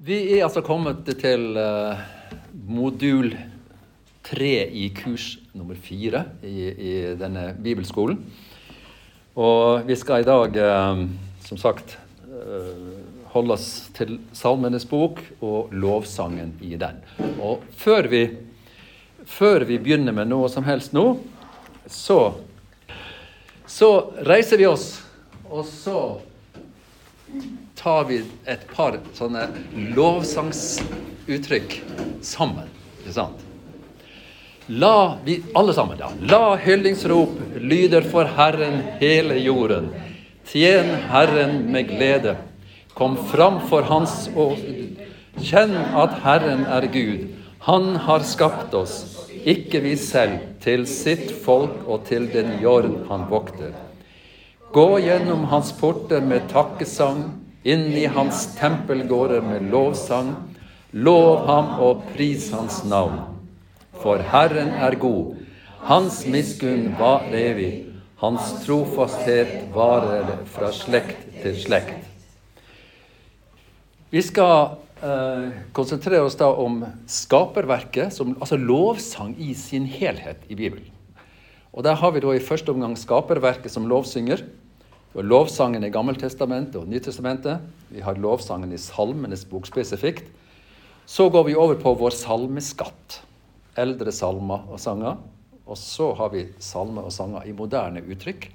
Vi er altså kommet til uh, modul tre i kurs nummer fire i, i, denne bibelskolen. Og vi skal i dag, uh, som sagt, uh, holde oss til Salmenes bok og lovsangen i den. Og før vi, før vi begynner med noe som helst nå, så, så reiser vi oss, og så tar vi et par sånne lovsangsuttrykk sammen. Ikke sant? La vi alle sammen, da. La hyllingsrop lyder for Herren hele jorden. Tjen Herren med glede. Kom fram for Hans og kjenn at Herren er Gud. Han har skapt oss, ikke vi selv, til sitt folk og til den jorden han vokter. Gå gjennom hans porter med takkesang, inn i hans tempelgårder med lovsang. Lov ham og pris hans navn. For Herren er god, hans miskunn var evig, hans trofasthet varer fra slekt til slekt. Vi skal eh, konsentrere oss da om skaperverket, som, altså lovsang i sin helhet i Bibelen. Og Der har vi da i første omgang skaperverket som lovsynger. Har lovsangen i Gammeltestamentet og Nytestamentet. Vi har lovsangen i Salmenes bok spesifikt. Så går vi over på vår salmeskatt. Eldre salmer og sanger. Og så har vi salmer og sanger i moderne uttrykk.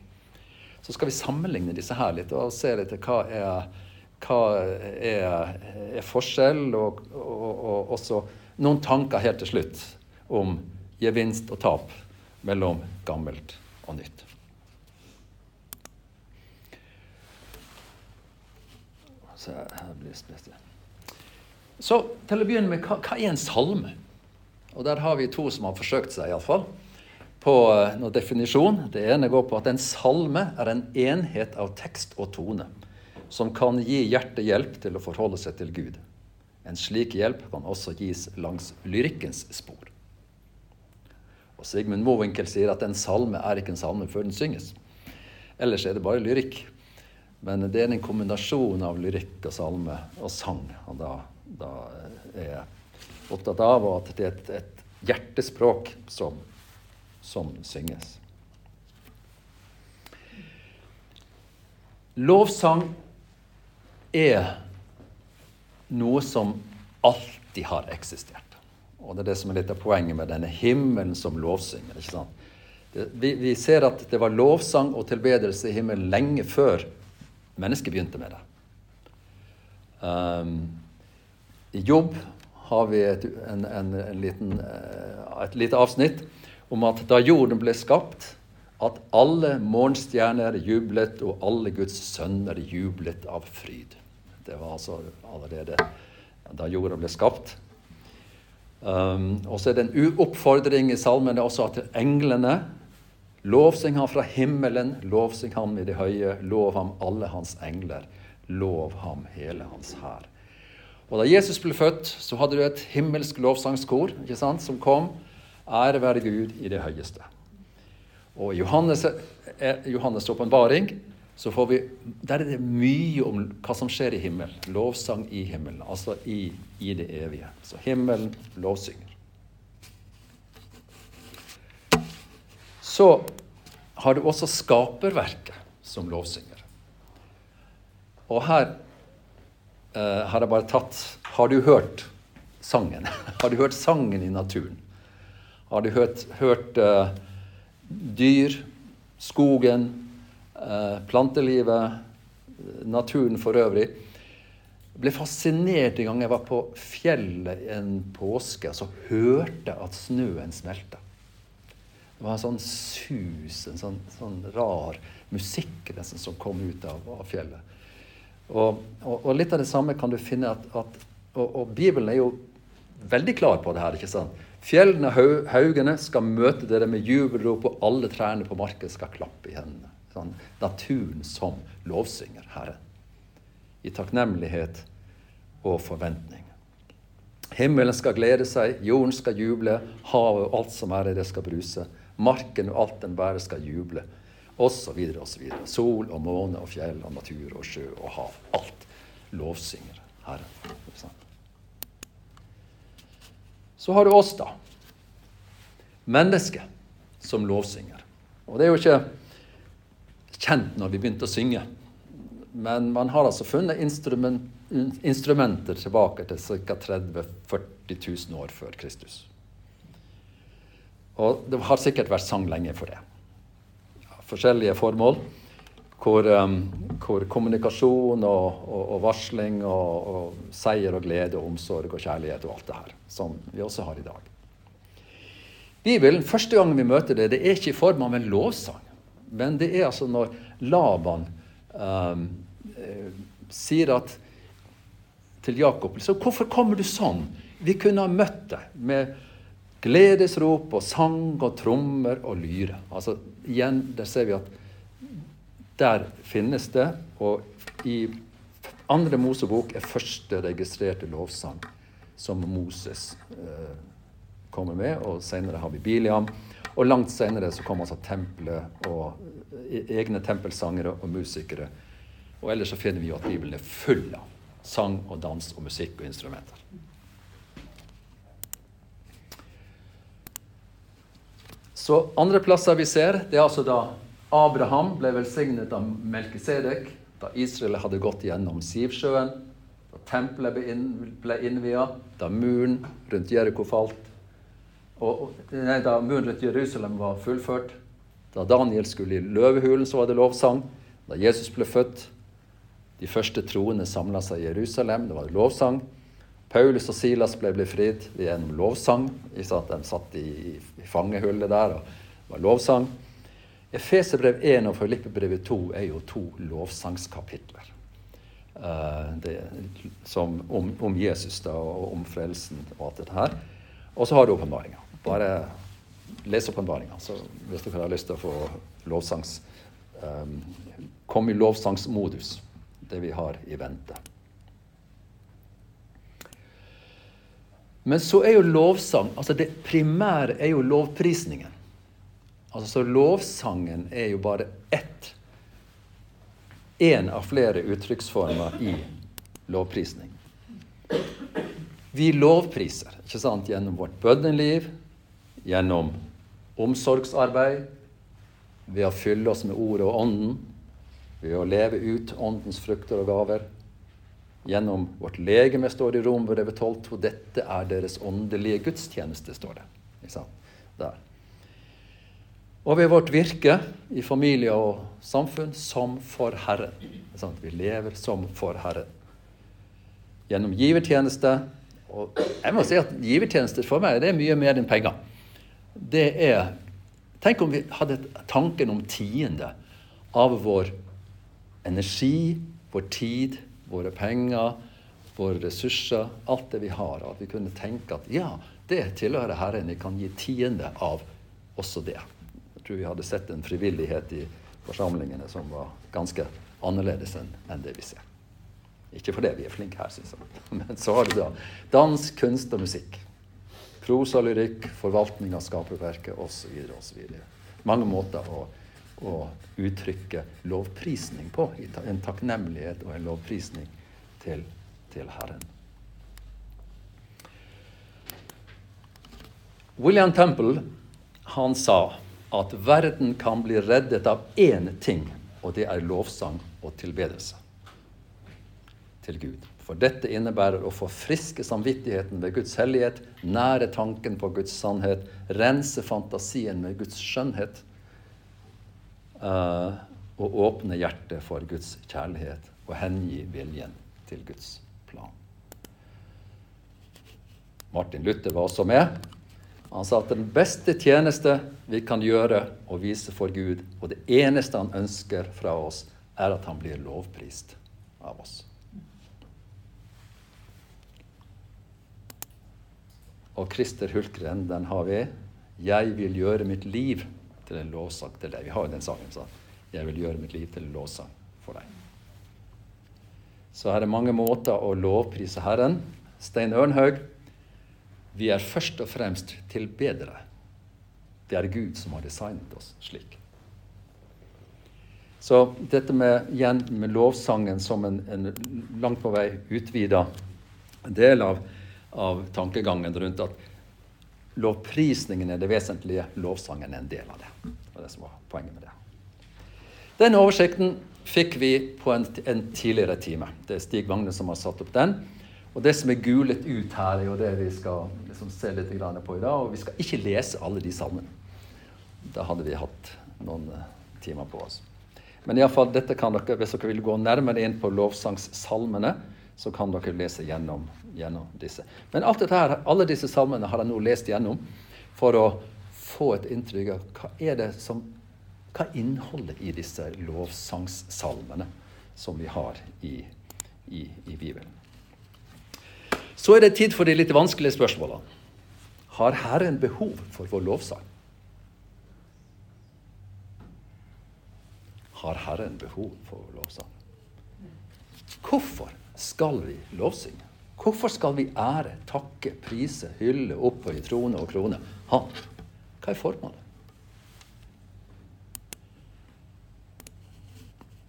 Så skal vi sammenligne disse her litt og se litt hva er, hva er, er forskjell, og, og, og, også noen tanker helt til slutt om gevinst og tap mellom gammelt og nytt. Så, Så til å begynne med, hva, hva, er en salme? Og Der har vi to som har forsøkt seg, iallfall, på uh, noen definisjon. Det ene går på at en salme er en enhet av tekst og tone som kan gi hjertet hjelp til å forholde seg til Gud. En slik hjelp kan også gis langs lyrikkens spor. Og Sigmund Mowinckel sier at en salme er ikke en salme før den synges. Ellers er det bare lyrikk. Men det er en kombinasjon av lyrikk og salme og sang han da, da er opptatt av, og at det er et, et hjertespråk som, som synges. Lovsang er noe som alltid har eksistert. Og det er det som er litt av poenget med denne himmelen som lovsynger. ikke sant? Vi, vi, ser at det var lovsang og tilbedelse i himmelen lenge før mennesket begynte med det. Um, I jobb har vi et, en, en, en liten, uh, et lite avsnitt om at da jorden ble skapt, at alle morgenstjerner jublet, og alle Guds sønner jublet av fryd. Det var altså allerede da jorda ble skapt. Um, og så er det en oppfordring i salmene også til englene. Lovsyng ham fra himmelen, lovsyng ham i det høye, lov ham alle hans engler, lov ham hele hans hær. Og Da Jesus ble født, så hadde du et himmelsk lovsangskor ikke sant, som kom. Ære være Gud i det høyeste. Og i Johannes, eh, Johannes' åpenbaring så får vi, der er det mye om hva som skjer i himmelen. Lovsang i himmelen, altså i, i det evige. Så himmelen lovsynger. Så har du også skaperverket som lovsynger. Og her eh, har jeg bare tatt Har du hørt sangen? Har du hørt sangen i naturen? Har du hørt, hørt eh, dyr, skogen, Eh, plantelivet, naturen for øvrig. Jeg ble fascinert en gang jeg var på fjellet en påske så hørte at snøen smelta. Det var en sånn sus, en sånn, sånn rar musikk nesten som kom ut av, av fjellet. Og, og, og, litt av det samme kan du finne at, at og, og, Bibelen er jo veldig klar på det her. ikke sant? Fjellene og haugene skal møte dere med jubelrop, og alle trærne på marken skal klappe i hendene sånn, naturen som lovsynger Herren. I takknemlighet og forventning. Himmelen skal glede seg, jorden skal juble, havet og alt som er i det skal bruse. Marken og alt den bærer skal juble, osv., osv. Sol og måne og fjell og natur og sjø og hav. Alt lovsynger Herren. Så har du oss, da. Mennesket som lovsynger. Og det er jo ikke kjent når vi begynte å synge. Men man har altså funnet instrument, instrumenter tilbake til ca. 30 000-40 000 år før Kristus. Og det har sikkert vært sang lenge for det. Forskjellige formål. Hvor, um, hvor kommunikasjon og, og, og varsling og, og, seier og glede og omsorg og kjærlighet og alt det her, som vi også har i dag. Bibelen, første gang vi møter det, det er ikke i form av en lovsang. Men det er altså når Laban um, eh, sier at til Jakob så 'Hvorfor kommer du sånn?' Vi kunne ha møtt deg med gledesrop og sang og trommer og lyre. Altså, igjen, der ser vi at der finnes det. Og i andre Mosebok er første registrerte lovsang som Moses eh, kommer med. Og senere har vi Biliam. Og langt senere så kom altså tempelet og e-, egne tempelsangere og musikere. Og ellers så finner vi jo at Bibelen er full av sang og dans og musikk og instrumenter. Så andre plasser vi ser, det er altså da Abraham ble velsignet av Melkisedek da Israel hadde gått gjennom Sivsjøen, da tempelet ble innvia, da muren rundt Jeriko falt, og, nei, da muren rundt Jerusalem var fullført, da Daniel skulle i løvehulen, så var det lovsang. Da Jesus ble født, de første troende samla seg i Jerusalem, det var lovsang. Paulus og Silas ble befridd gjennom lovsang. De satt i, fangehullet der, og det var lovsang. Efeserbrev 1 og Filippebrevet 2 er jo to lovsangskapitler. Uh, det, som, om, om, Jesus da, og om frelsen og alt dette her. Og så har du åpenbaringa. Bare les åpenbaringa hvis dere har lyst til å få lovsangs um, Kom i lovsangsmodus, det vi har i vente. Men så er jo lovsang altså Det primære er jo lovprisningen. Altså, så lovsangen er jo bare ett Én av flere uttrykksformer i lovprisning. Vi lovpriser ikke sant, gjennom vårt bønneliv, gjennom omsorgsarbeid, ved å fylle oss med ordet og ånden, ved å leve ut åndens frukter og gaver. Gjennom vårt legeme, står det i Romerbrevet 12, og dette er deres åndelige gudstjeneste, står det. Der og ved vårt virke i familie og samfunn som for Herren. Vi lever som for Herren. Gjennom givertjeneste. Og jeg må si at givertjeneste for meg det er mye mer enn penger. Det er Tenk om vi hadde tanken om tiende av vår energi, vår tid, våre penger, våre ressurser, alt det vi har. At vi kunne tenke at ja, det tilhører Herren. Vi kan gi tiende av også det Jeg tror vi hadde sett en frivillighet i forsamlingene som var ganske annerledes enn det vi ser. Ikke fordi vi er flinke her, syns jeg. Men så har du da dans, kunst og musikk. Prosa, lyrikk, forvaltning av skaperverket osv. osv. Mange måter å, å, uttrykke lovprisning på. En takknemlighet og en lovprisning til, til Herren. William Temple han sa at verden kan bli reddet av én ting, og det er lovsang og tilbedelse til Gud. For dette innebærer å forfriske samvittigheten ved Guds hellighet, nære tanken på Guds sannhet, rense fantasien med Guds skjønnhet uh, å åpne hjertet for Guds kjærlighet og hengi viljen til Guds plan. Martin Luther var også med. Han sa at den beste tjeneste vi kan gjøre og vise for Gud, og det eneste han ønsker fra oss, er at han blir lovprist av oss. Og Christer Hultgren, den har vi. 'Jeg vil gjøre mitt liv til en lovsang til deg'. Vi har jo den sangen. Så. 'Jeg vil gjøre mitt liv til en lovsang for deg'. Så her er mange måter å lovprise Herren. Stein Ørnhaug vi er først og fremst tilbedere. Det er Gud som har designet oss slik. Så dette med, igjen, med lovsangen som en, en langt på vei utvida del av, av, tankegangen rundt at lovprisningen er det vesentlige, lovsangen er en del av det. Det var det som var poenget med det. Den oversikten fikk vi på en, en tidligere time. Det er Stig Vagne som har satt opp den. Og Det som er gulet ut her, er jo det vi skal liksom se litt på i dag. Og vi skal ikke lese alle de sammen. Da hadde vi hatt noen eh, timer på oss. Men i fall, dette kan dere, hvis dere vil gå nærmere inn på lovsangssalmene, så kan dere lese gjennom, gjennom disse. Men alt dette her, alle disse salmene har jeg nå lest gjennom for å få et inntrykk av hva er det som hva er innholdet i disse lovsangssalmene som vi har i, i, i Bibelen? Så er det tid for de litt vanskelige spørsmålene. Har Herren behov for vår lovsang? Har Herren behov for vår lovsang? Hvorfor skal vi lovsynge? Hvorfor skal vi ære, takke, prise, hylle, opphøye, trone og krone Han? Hva er formålet?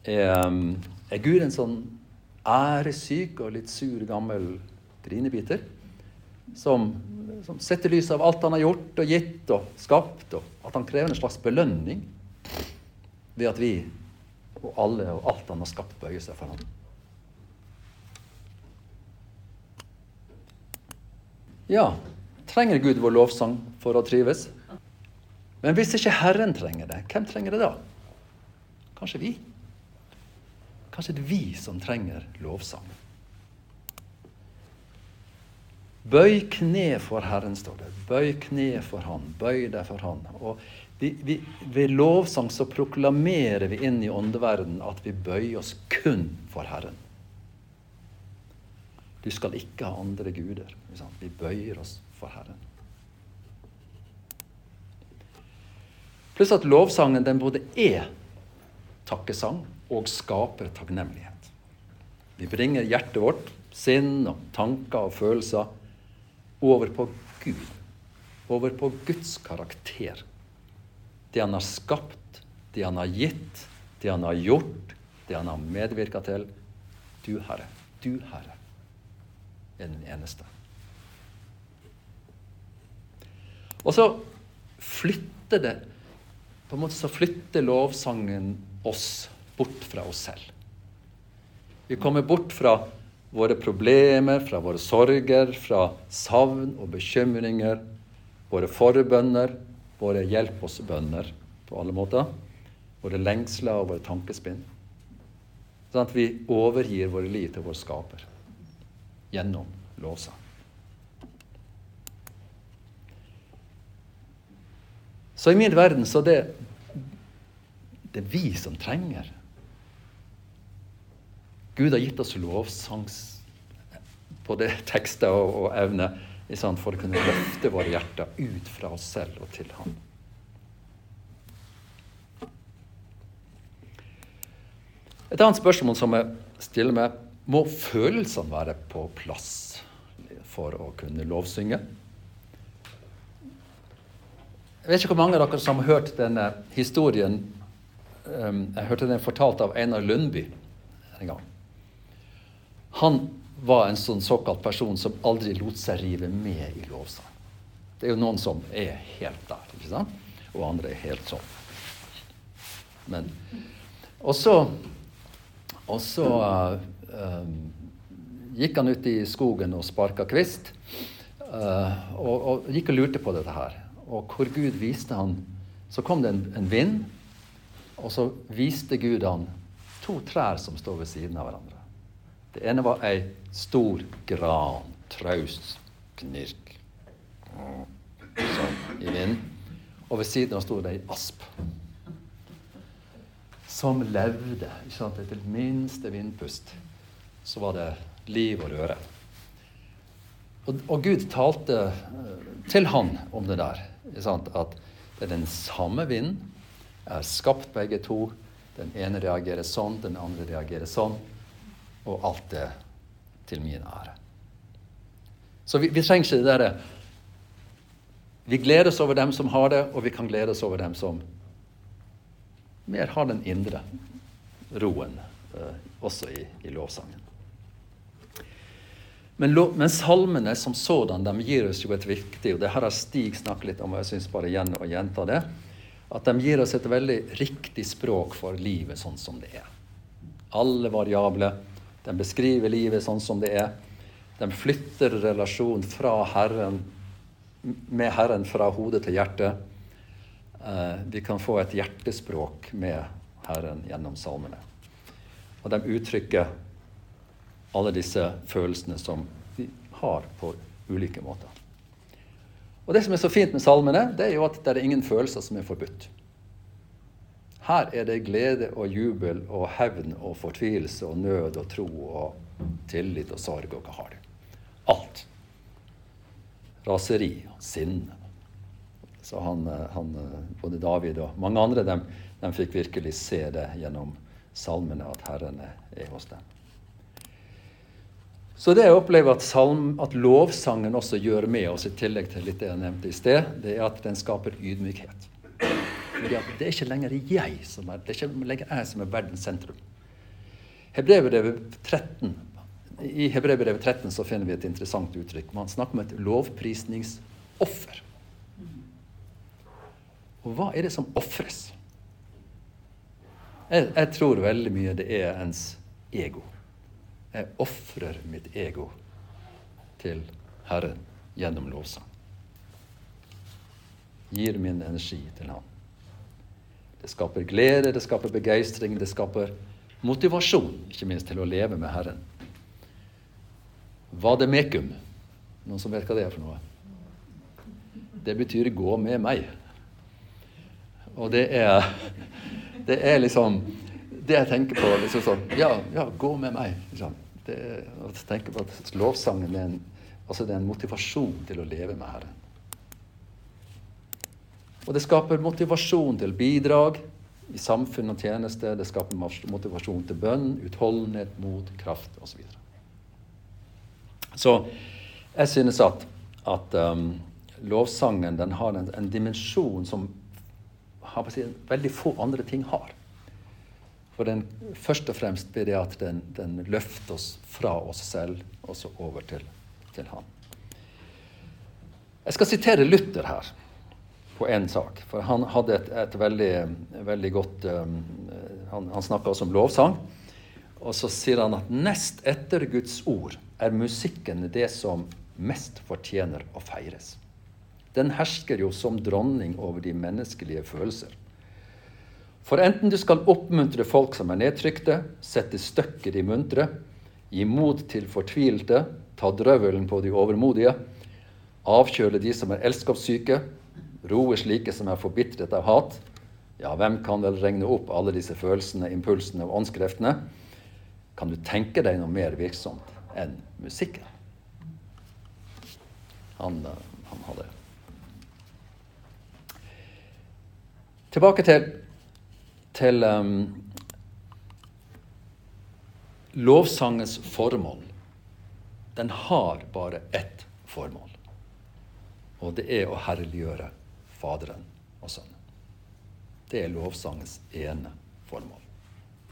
Er, um, Gud en sånn æresyk og litt sur gammel grinebiter? Som, som setter lys av alt han har gjort og gitt og skapt, og at han krever en slags belønning ved at vi og alle og alt han har skapt, bøyer seg for ham. Ja, trenger Gud vår lovsang for å trives? Men hvis ikke Herren trenger det, hvem trenger det da? Kanskje vi? Kanskje det er vi som trenger lovsang. Bøy kne for Herren, står det. Bøy kne for Han. Bøy deg for Han. Og vi, vi, ved lovsang så proklamerer vi inn i åndeverden at vi bøyer oss kun for Herren. Du skal ikke ha andre guder. Vi bøyer oss for Herren. Pluss at lovsangen den både er takkesang og skaper takknemlighet. Vi bringer hjertet vårt, sinn og tanker og følelser over på Gud. Over på Guds karakter. Det han har skapt, det han har gitt, det han har gjort, det han har medvirka til. Du, Herre, du, Herre, er den eneste. Og så flytter det På en måte så flytter lovsangen oss bort fra oss selv. Vi kommer bort fra våre problemer, fra våre sorger, fra savn og bekymringer, våre forbønner, våre hjelp oss-bønner på alle måter, våre lengsler og våre tankespinn. Sånn at vi overgir våre liv til vår skaper gjennom lovsang. Så i min verden så det det er vi som trenger Gud har gitt oss lovsangs både tekster og, og evne for å kunne løfte våre hjerter ut fra oss selv og til Ham. Et annet spørsmål som jeg stiller meg, må følelsene være på plass for å kunne lovsynge? Jeg vet ikke hvor mange av dere som har hørt denne historien. Um, jeg hørte den fortalt av Einar Lundby en gang. Han var en sånn såkalt person som aldri lot seg rive med i lovsang. Det er jo noen som er helt der, ikke sant? og andre er helt sånn. Men Og så, og så uh, gikk han ut i skogen og sparka kvist. Uh, og, og, gikk og lurte på dette her. Og hvor Gud viste han Så kom det en, en vind, og så viste Gud han to trær som står ved siden av hverandre. Det ene var ei stor gran, traust knirk, sånn i vind. Og ved siden av sto det ei asp som levde. ikke sant? Etter minste vindpust så var det liv og røre. Og, og Gud talte uh, til han om det der. Sant? At det er den samme vinden, er skapt begge to. Den ene reagerer sånn, den andre reagerer sånn og alt det til min ære. Så vi, vi trenger ikke det derre Vi gleder oss over dem som har det, og vi kan glede oss over dem som mer har den indre roen, eh, også i, i lovsangen. Men, men, salmene som sådan de gir oss jo et viktig og det her har Stig snakket litt om, og jeg syns bare igjen å gjenta det, at de gir oss et veldig riktig språk for livet sånn som det er. Alle variable. De beskriver livet sånn som det er. De flytter relasjonen fra Herren, med Herren fra hodet til hjertet. Eh, vi kan få et hjertespråk med Herren gjennom salmene. Og de uttrykker alle disse følelsene som vi har på ulike måter. Og Det som er så fint med salmene, det er jo at det er ingen følelser som er forbudt. Her er det glede og jubel og hevn og fortvilelse og nød og tro og tillit og sorg og hva har du. Alt. Raseri og sinne. Så han, han, både David og mange andre de, de fikk virkelig se det gjennom salmene, at Herren er hos dem. Så det jeg opplever at, salm, at lovsangen også gjør med oss, i tillegg til litt det jeg nevnte i sted, det er at den skaper ydmykhet. Fordi at Det er ikke lenger jeg som er, det er ikke lenger jeg som er verdens sentrum. Hebrevet 13, I Hebrevet 13 så finner vi et interessant uttrykk. Man snakker om et lovprisningsoffer. Og hva er det som ofres? Jeg, jeg tror veldig mye det er ens ego. Jeg ofrer mitt ego til Herren gjennom lovsang. Gir min energi til Han. Det skaper glede, det skaper begeistring, det skaper motivasjon, ikke minst til å leve med Herren. Vademekum. Noen som vet hva det er for noe? Det betyr 'gå med meg'. Og det er, det er liksom Det jeg tenker på liksom sånn Ja, ja, gå med meg. Liksom det å tenke på at lovsangen er en, altså det er en motivasjon til å leve med Herren. Og det skaper motivasjon til bidrag i samfunn og tjeneste. Det skaper motivasjon til bønn, utholdenhet, mot, kraft osv. Så, så jeg synes at, at um, lovsangen den har en, en dimensjon som har, veldig få andre ting har. For den, først og fremst blir det at den, den, løfter oss fra oss selv og så over til, til Han. Jeg skal sitere Luther her på én sak. For han hadde et, et veldig, veldig, godt um, Han, han snakka også om lovsang. Og så sier han at nest etter Guds ord er musikken det som mest fortjener å feires. Den hersker jo som dronning over de menneskelige følelser. For enten du skal oppmuntre folk som er nedtrykte, sette støkker i muntre, gi mot til fortvilte, ta drøvelen på de overmodige, avkjøle de som er elskapssyke, roe slike som er forbitret av hat, ja, hvem kan vel regne opp alle disse følelsene, impulsene og åndskreftene? Kan du tenke deg noe mer virksomt enn musikken? Han, eh, han hadde Tilbake til til um, lovsangens formål. Den har bare ett formål. Og det er å herliggjøre Faderen og Sønnen. Det er lovsangens ene formål.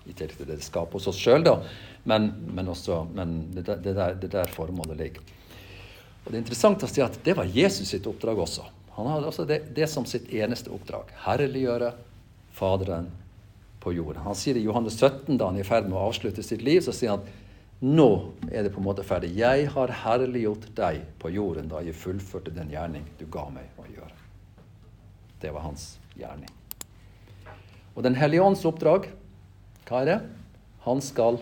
I tillegg til det det skaper hos oss sjøl, da. Men, men, også, men det, der, det der formålet ligger. Og Det er interessant at det var Jesus sitt oppdrag også. Han hadde også det, det som sitt eneste oppdrag. Herliggjøre Faderen på jorda. Han sier i Johannes 17, da han er i ferd med å avslutte sitt liv, så sier han nå er det på en måte ferdig. Jeg har herliggjort deg på jorden da jeg fullførte den gjerning du ga meg å gjøre. Det var hans gjerning. Og Den hellige ånds oppdrag, hva er det? Han skal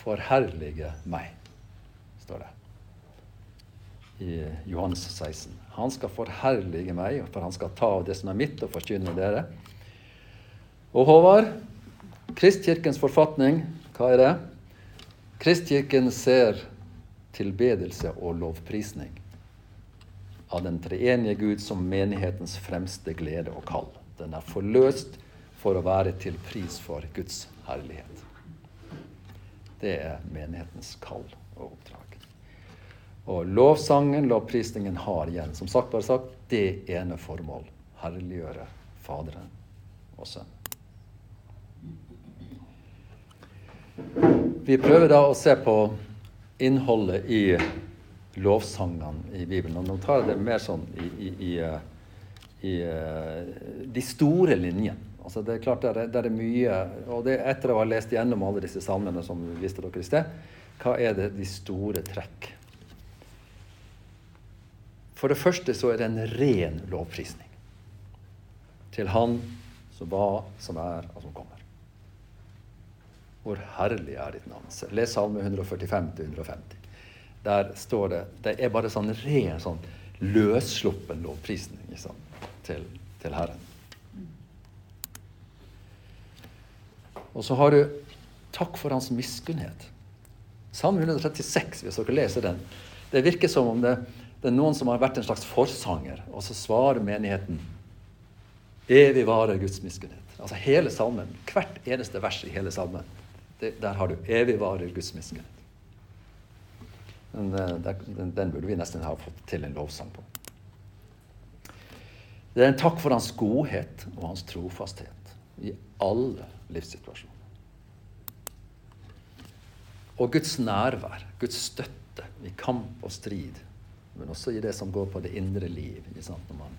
forherlige meg, står det i Johannes 16. Han skal forherlige meg, for han skal ta av det som er mitt, og forkynne dere. Og Håvard, Kristkirkens forfatning, hva er det? Kristkirken ser tilbedelse og lovprisning av den treenige Gud som menighetens fremste glede og kall. Den er forløst for å være til pris for Guds herlighet. Det er menighetens kall og oppdrag. Og lovsangen, lovprisningen, har igjen, som sagt bare sagt, det ene formål. Herliggjøre Faderen og Sønnen. Vi prøver da å se på innholdet i lovsangene i Bibelen. Og nå tar jeg det mer sånn i, i, i, eh, i eh, de store linjene. Altså det er klart der er, det er mye Og det, etter å ha lest gjennom alle disse salmene som vi viste dere i sted, hva er det de store trekk? For det første så er det en ren lovprisning til Han som var, som er, og som kommer. Hvor herlig er ditt navn. Les Salme 145-150. Der står det Det er bare sånn ren, sånn løssluppen lovprisning til, til Herren. Og så har du takk for hans miskunnhet. Salme 136, hvis dere leser den. Det virker som om det, det, er noen som har vært en slags forsanger, og så svarer menigheten Evig varer Guds miskunnhet. Altså hele salmen. Hvert eneste vers i hele salmen. Der har du evig varer Guds miskunnhet. Eh, den, den, burde vi nesten ha fått til en lovsang på. Det er en takk for hans godhet og hans trofasthet i alle livssituasjoner. Og Guds nærvær, Guds støtte i kamp og strid, men også i det som går på det indre liv. Når man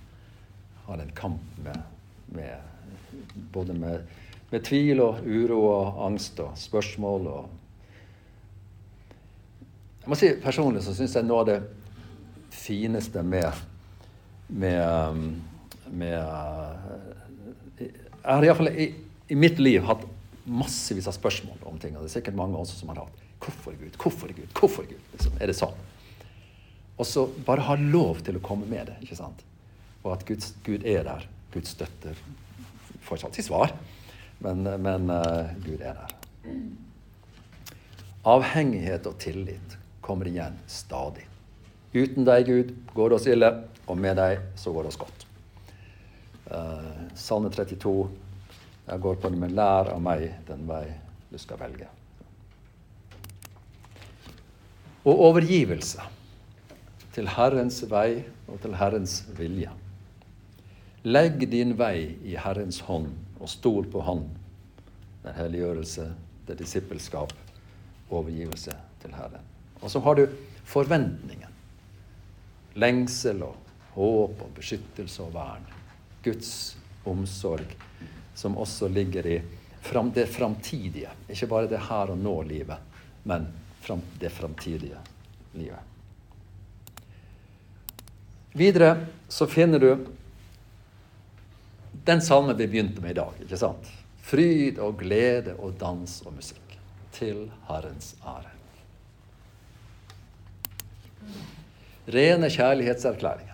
har en kamp med, med både med, med, tvil og uro og angst og spørsmål. Og jeg må si Personlig så syns jeg noe av det fineste med, med, med Jeg har iallfall i, i mitt liv hatt massevis av spørsmål om ting. Og det er sikkert mange også som har hatt. Hvorfor Gud? Hvorfor Gud? Hvorfor Gud? Liksom, er det sånn? Og så bare ha lov til å komme med det. ikke sant? Og at Guds, Gud er der. Gud støtter fortsatt sitt svar, men, men uh, Gud er der. Avhengighet og tillit kommer igjen stadig. Uten deg, Gud, går det oss ille, og med deg så går det oss godt. Uh, Salme 32. Jeg går på det med lær av meg den vei du skal velge. Og overgivelse til Herrens vei og til Herrens vilje. Legg din vei i Herrens hånd og stol på Han. Det er helliggjørelse, det er disippelskap, overgivelse til Herren. Og så har du forventningen. Lengsel og håp og beskyttelse og vern. Guds omsorg, som også ligger i det framtidige. Ikke bare det her og nå-livet, men det framtidige livet. Videre så finner du den salmen vi begynte med i dag. ikke sant? Fryd og glede og dans og musikk. Til Herrens ære. Rene kjærlighetserklæringer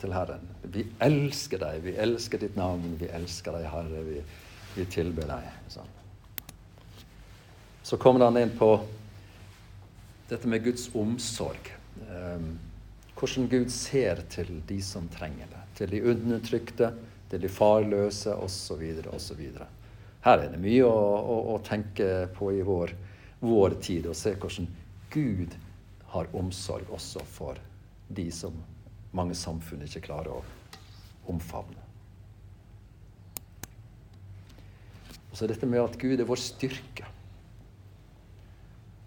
til Herren. Vi elsker deg, vi elsker ditt navn, vi elsker deg, Herre. Vi, vi tilber deg. Sånn. Så kommer han inn på dette med Guds omsorg. Um, hvordan Gud ser til de som trenger det. Til de undertrykte, til de farløse osv. osv. Her er det mye å, å, å, tenke på i vår, vår tid, og se hvordan Gud har omsorg også for de som mange samfunn ikke klarer å omfavne. Og så dette med at Gud er vår styrke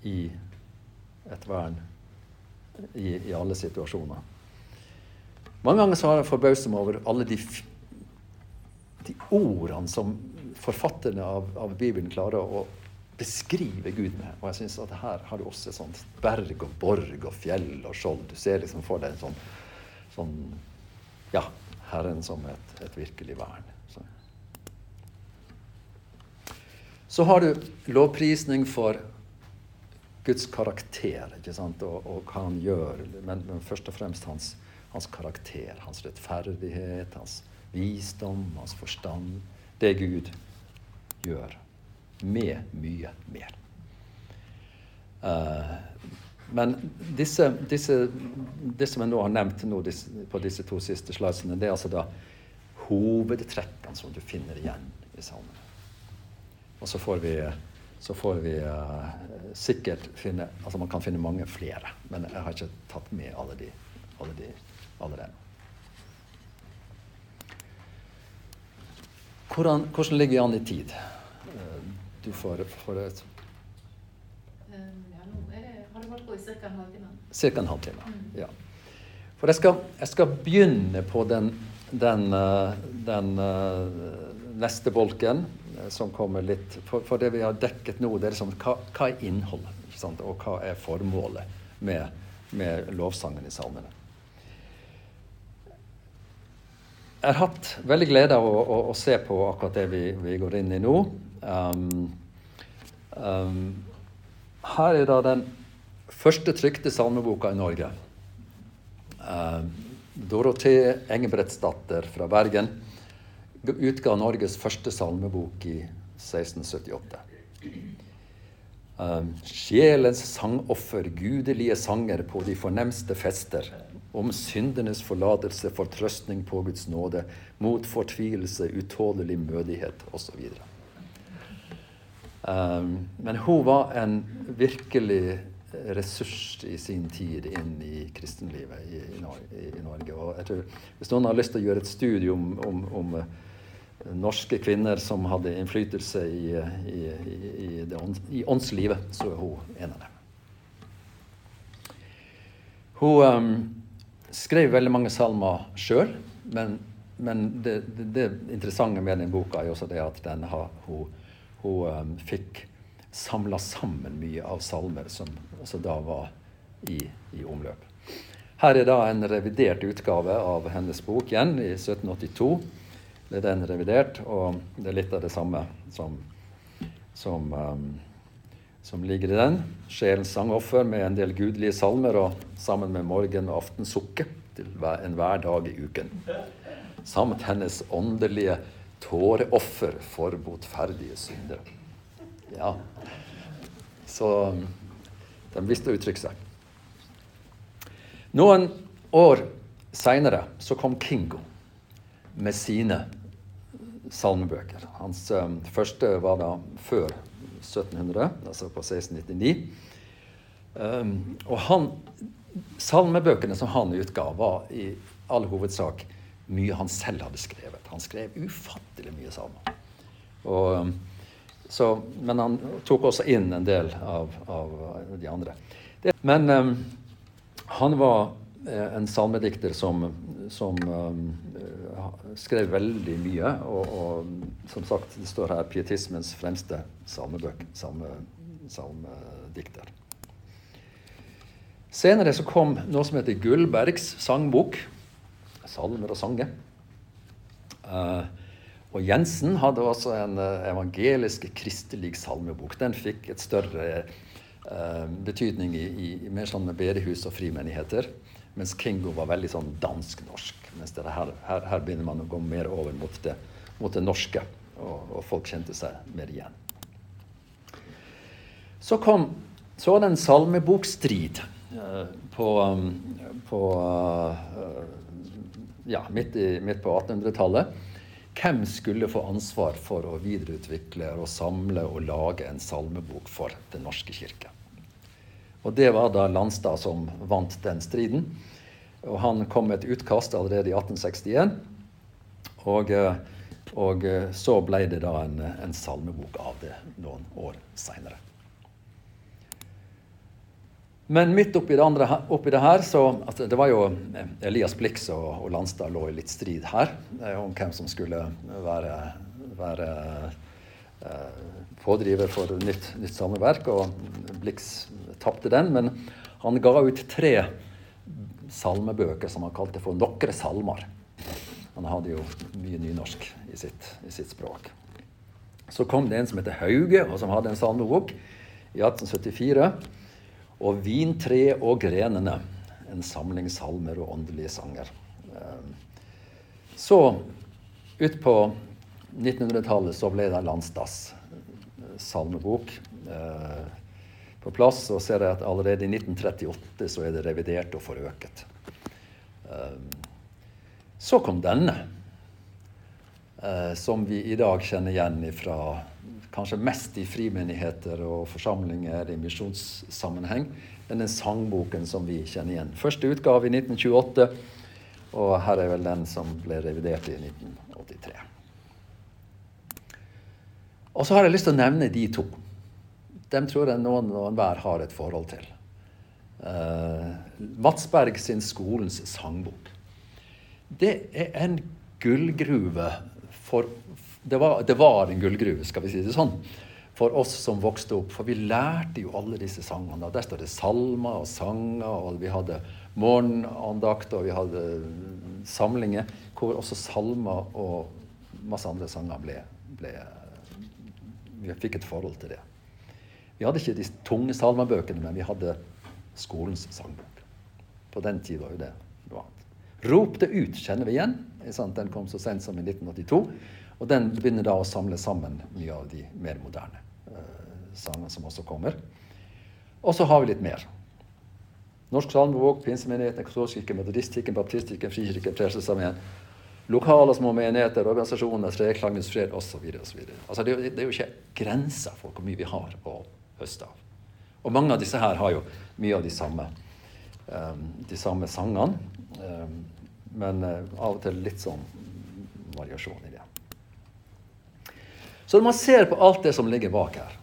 i et vern i, i alle situasjoner. Mange ganger så har jeg forbauset meg over alle de de ordene som forfatterne av, av, Bibelen klarer å beskrive Gud med. Og jeg syns at her har du også et sånt berg og borg og fjell og skjold. Du ser liksom for deg en sånn, sånn Ja, Herren som et, et virkelig vern. Så. Så har du lovprisning for Guds karakter ikke sant? Og, og hva han gjør. Men, men først og fremst hans, hans karakter, hans rettferdighet, hans visdom, hans forstand. Det Gud gjør. Med mye mer. Uh, men disse, disse, det som jeg nå har nevnt nå, disse, på disse to siste slidesene, det er altså da hovedtrekkene som du finner igjen i salmen. Og så får vi, så får vi uh, sikkert finne Altså man kan finne mange flere, men jeg har ikke tatt med alle de, alle de allerede. Hvordan, hvordan ligger vi an i tid? Eh, du får, får er det, i ca. en halvtime. Cirka en halvtime. Ja. For jeg skal, jeg skal begynne på den, den, eh, den uh, neste bolken, eh, som kommer litt For, for det vi har dekket nå, det er liksom hva, hva er innholdet? Og hva er formålet med, med lovsangen i salmene? Jeg har hatt veldig glede av å, å, å se på akkurat det vi, vi, går inn i nå. Um, um, her er da den første trykte salmeboka i Norge. Um, Dorothee Engebrettsdatter fra Bergen utga Norges første salmebok i 1678. Um, sjelens sangoffer, gudelige sanger på de fornemste fester om syndenes forlatelse, fortrøstning på Guds nåde, mot fortvilelse, utålelig mødighet osv. Um, men hun var en virkelig ressurs i sin tid inn i kristenlivet i, i, i Norge. Og tror, hvis noen har lyst til å gjøre et studium om, om uh, norske kvinner som hadde innflytelse i, i, ånd, i, åndslivet, så er hun en av dem. Hun um, skrev veldig mange salmer sjøl, men, men det, det, det, interessante med den boka er også det at den har, hun, hun um, fikk samla sammen mye av salmer som altså da var i, i, omløp. Her er da en revidert utgave av hennes bok igjen, i 1782. Det er den revidert, og det er litt av det samme som, som um, som ligger i den. Sjelens sangoffer med en del gudelige salmer og sammen med morgen- og aftensukket til enhver dag i uken. Samt hennes åndelige tåreoffer for botferdige syndere. Ja. Så de visste å uttrykke seg. Noen år seinere så kom Kingo med sine salmebøker. Hans um, første var da før 1700, altså på 1699. Um, og han, salmebøkene som han utga, var i all hovedsak mye han selv hadde skrevet. Han skrev ufattelig mye salmer. Og, um, så, men han tok også inn en del av, av de andre. Det, men um, han var eh, en salmedikter som, som um, skrev veldig mye. Og, og, som sagt, det står her 'pietismens fremste salmebøk', salme, salmedikter. Senere så kom noe som heter Gullbergs sangbok. Salmer og sanger. Uh, og Jensen hadde også en uh, evangelisk kristelig salmebok. Den fikk et større uh, betydning i, i mer sånn bedehus og frimenigheter. Mens Kingo var veldig sånn dansk-norsk. Mens her, her, her, begynner man å gå mer over mot det, mot det norske. Og, og, folk kjente seg mer igjen. Så kom så var det en salmebokstrid uh, på, um, på uh, ja, midt, i, midt på 1800-tallet. Hvem skulle få ansvar for å videreutvikle og samle og lage en salmebok for Den norske kirke? Og det var da Landstad som vant den striden. Og han kom med et utkast allerede i 1861. Og, eh, og eh, så ble det da en, en salmebok av det noen år seinere. Men midt oppi det, andre, oppi det her så altså Det var jo eh, Elias Blix og, og Landstad lå i litt strid her om hvem som skulle være, være pådriver for nytt, nytt sameverk. Og Blix tapte den, men han ga ut tre salmebøker som han kalte for 'Nokre salmer'. Han hadde jo mye nynorsk i sitt, i sitt, språk. Så kom det en som heter Hauge, og som hadde en salmebok i 1874. Og 'Vintre og grenene', en samling salmer og åndelige sanger. Ehm, så utpå 1900-tallet så ble det Landstads salmebok. Eh, på plass, så ser jeg at allerede i 1938 så er det revidert og forøket. Ehm, så kom denne, eh, som vi i dag kjenner igjen fra kanskje mest i frimenigheter og forsamlinger i misjonssammenheng. den sangboken som vi kjenner igjen. Første utgave i 1928, og her er vel den som ble revidert i 1983. Og så har jeg lyst til å nevne de to. Dem tror jeg noen og enhver har et forhold til. Uh, Vatsberg sin Skolens sangbok. Det er en gullgruve for det var, det var, en gullgruve, skal vi si det sånn, for oss som vokste opp. For vi lærte jo alle disse sangene. Der står det salmer og sanger, og vi hadde morgenandakt, og vi hadde samlinger hvor også salmer og masse andre sanger ble, ble Vi fikk et forhold til det. Vi hadde ikke de tunge salmebøkene, men vi hadde skolens sangbok. På den tid var jo det noe annet. Rop det ut kjenner vi igjen. Den kom så sent som i 1982. Og den begynner da å samle sammen mye av de mer moderne uh, sangene som også kommer. Og så har vi litt mer. Norsk salmebok, Pinsemenigheten, Katolskirken, Metodistkirken, Baptistkirken, Frikirken, Frelsesarmeen. Lokale små menigheter, organisasjoner, Treklangens fred osv. Altså, det, det er jo ikke grenser for hvor mye vi har å høste av. Og mange av disse her har jo mye av de samme, um, de samme sangene. Um, men uh, av og til litt sånn variasjon i det. Så når man ser på alt det som ligger bak her,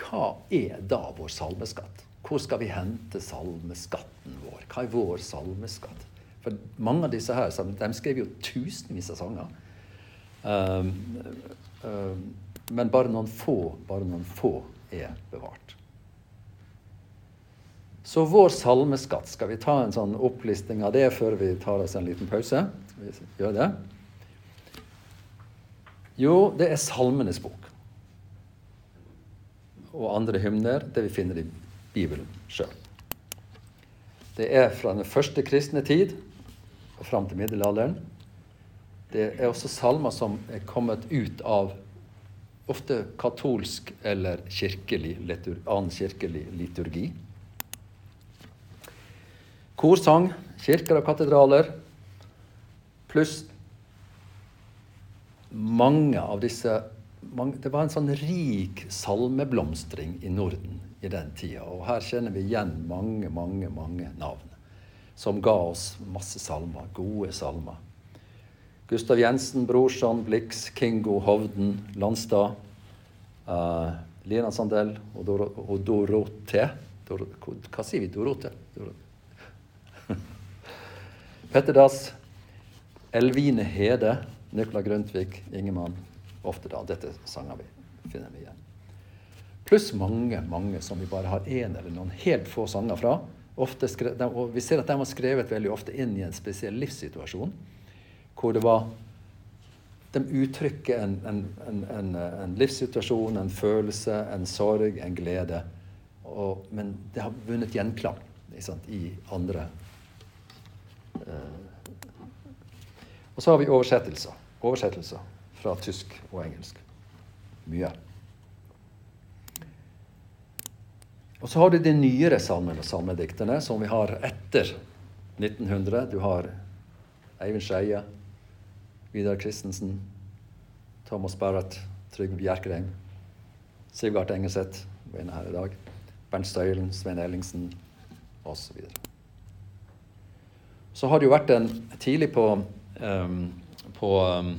hva er da vår salmeskatt? Hvor skal vi hente salmeskatten vår? Hva er vår salmeskatt? For mange av disse her, de skrev jo tusenvis av sanger. Um, um, men bare noen få, bare noen få er bevart. Så vår salmeskatt, skal vi ta en sånn opplisting av det før vi tar oss en liten pause? Vi gjøre det? Jo, det er Salmenes bok. Og andre hymner, det vi finner i Bibelen sjøl. Det er fra den første kristne tid og fram til middelalderen. Det er også salmer som er kommet ut av ofte katolsk eller kirkelig, annen kirkelig liturgi. Korsang, kirker og katedraler, pluss mange av disse mange, Det var en sånn rik salmeblomstring i Norden i den tida. Og her kjenner vi igjen mange, mange, mange navn som ga oss masse salmer. Gode salmer. Gustav Jensen, Brorson, Blix, Kingo, Hovden, Landstad. Uh, Lina Sandell og, Dor og Dorote. Dor hva sier vi? Dorote? Dor Petter Dass, Elvine Hede, Nykla Grundtvig, Ingemann. Ofte da. Dette sanger vi finner vi igjen. Pluss mange mange som vi bare har én eller noen helt få sanger fra. Skrevet, og vi ser at de var skrevet veldig ofte inn i en spesiell livssituasjon. Hvor det var De uttrykker en, en, en, en livssituasjon, en følelse, en sorg, en glede. Og, men det har vunnet gjenklang i andre Eh, og så har vi oversettelser. Oversettelser fra tysk og engelsk. Mye. Og så har du de nyere salmene og salmedikterne som vi har etter 1900. Du har Eivind Skeie, Vidar Christensen, Thomas Barrett, Trygve Bjerkreim, Sivgard Engeseth, var inne her i dag, Bernt Støylen, Svein Ellingsen osv. Så så har det jo vært en Tidlig på, um, på um,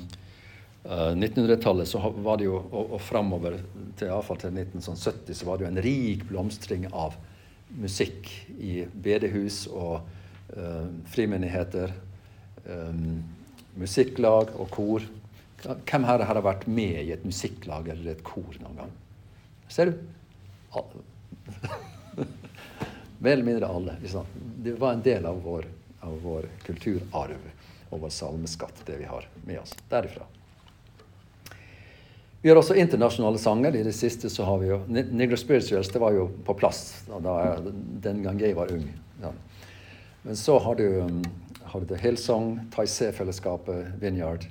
uh, 1900-tallet så var det jo, og, og framover til, iallfall til 1970 så var det jo en rik blomstring av musikk i bedehus og uh, frimenigheter. Um, musikklag og kor. Hvem her har vært med i et musikklag eller et kor noen gang? Ser du? Mer eller mindre alle. Det var en del av vår av vår kulturarv og vår salmeskatt, det vi har med oss derifra. Vi har også internasjonale sanger. I det siste så har vi jo Negro Spirituals det var jo på plass da den gang jeg var ung. Ja. Men så har du, du Hillsong, Taizé-fellesskapet, Vineyard,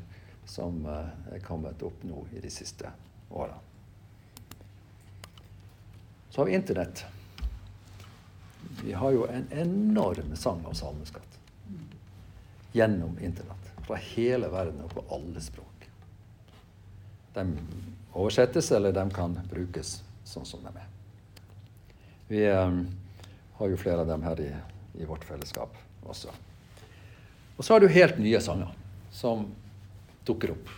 som uh, er kommet opp nå i de siste åra. Så har vi Internett. Vi har jo en enorm sang av salmeskatt gjennom Internett. Fra hele verden og på alle språk. De oversettes, eller de kan brukes sånn som de er. Vi um, har jo flere av dem her i, i, vårt fellesskap også. Og så har du helt nye sanger som dukker opp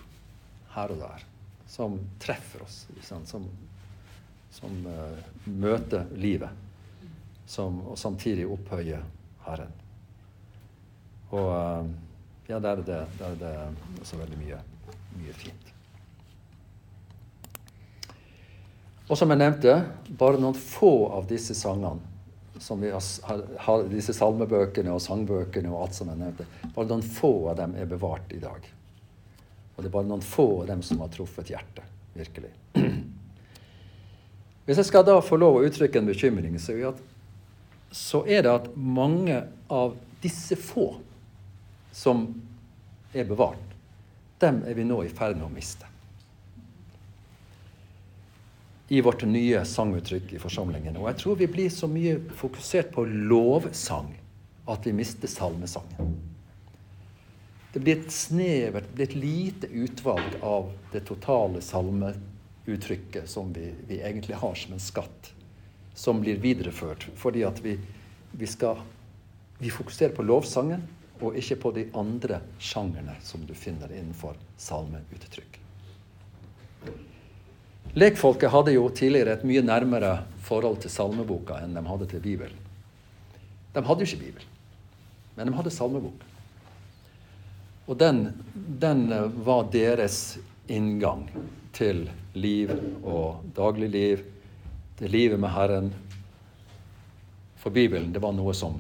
her og der. Som treffer oss. Som, som uh, møter livet. som, og samtidig opphøyer Herren. Og uh, ja, der er det, der er det også veldig mye, mye fint. Og som jeg nevnte, bare noen få av disse sangene som vi har, har, disse salmebøkene og sangbøkene og alt som jeg nevnte, bare noen få av dem er bevart i dag. Og det er bare noen få av dem som har truffet hjertet, virkelig. Hvis jeg skal da få lov å uttrykke en bekymring, så er, at, så er det at mange av disse få som er bevart, dem er vi nå i ferd med å miste i vårt nye sanguttrykk i forsamlingen. Og jeg tror vi blir så mye fokusert på lovsang at vi mister salmesangen. Det blir et snevert, det blir et lite utvalg av det totale salmeuttrykket som vi, vi egentlig har som en skatt, som blir videreført. Fordi at vi, vi skal vi fokuserer på lovsangen og ikke på de andre sjangerne som du finner innenfor salmeuttrykk. Lekfolket hadde jo tidligere et mye nærmere forhold til salmeboka enn de hadde til Bibelen. De hadde jo ikke Bibel, men de hadde salmebok. Og den, den var deres inngang til liv og dagligliv, til livet med Herren. For Bibelen det var noe som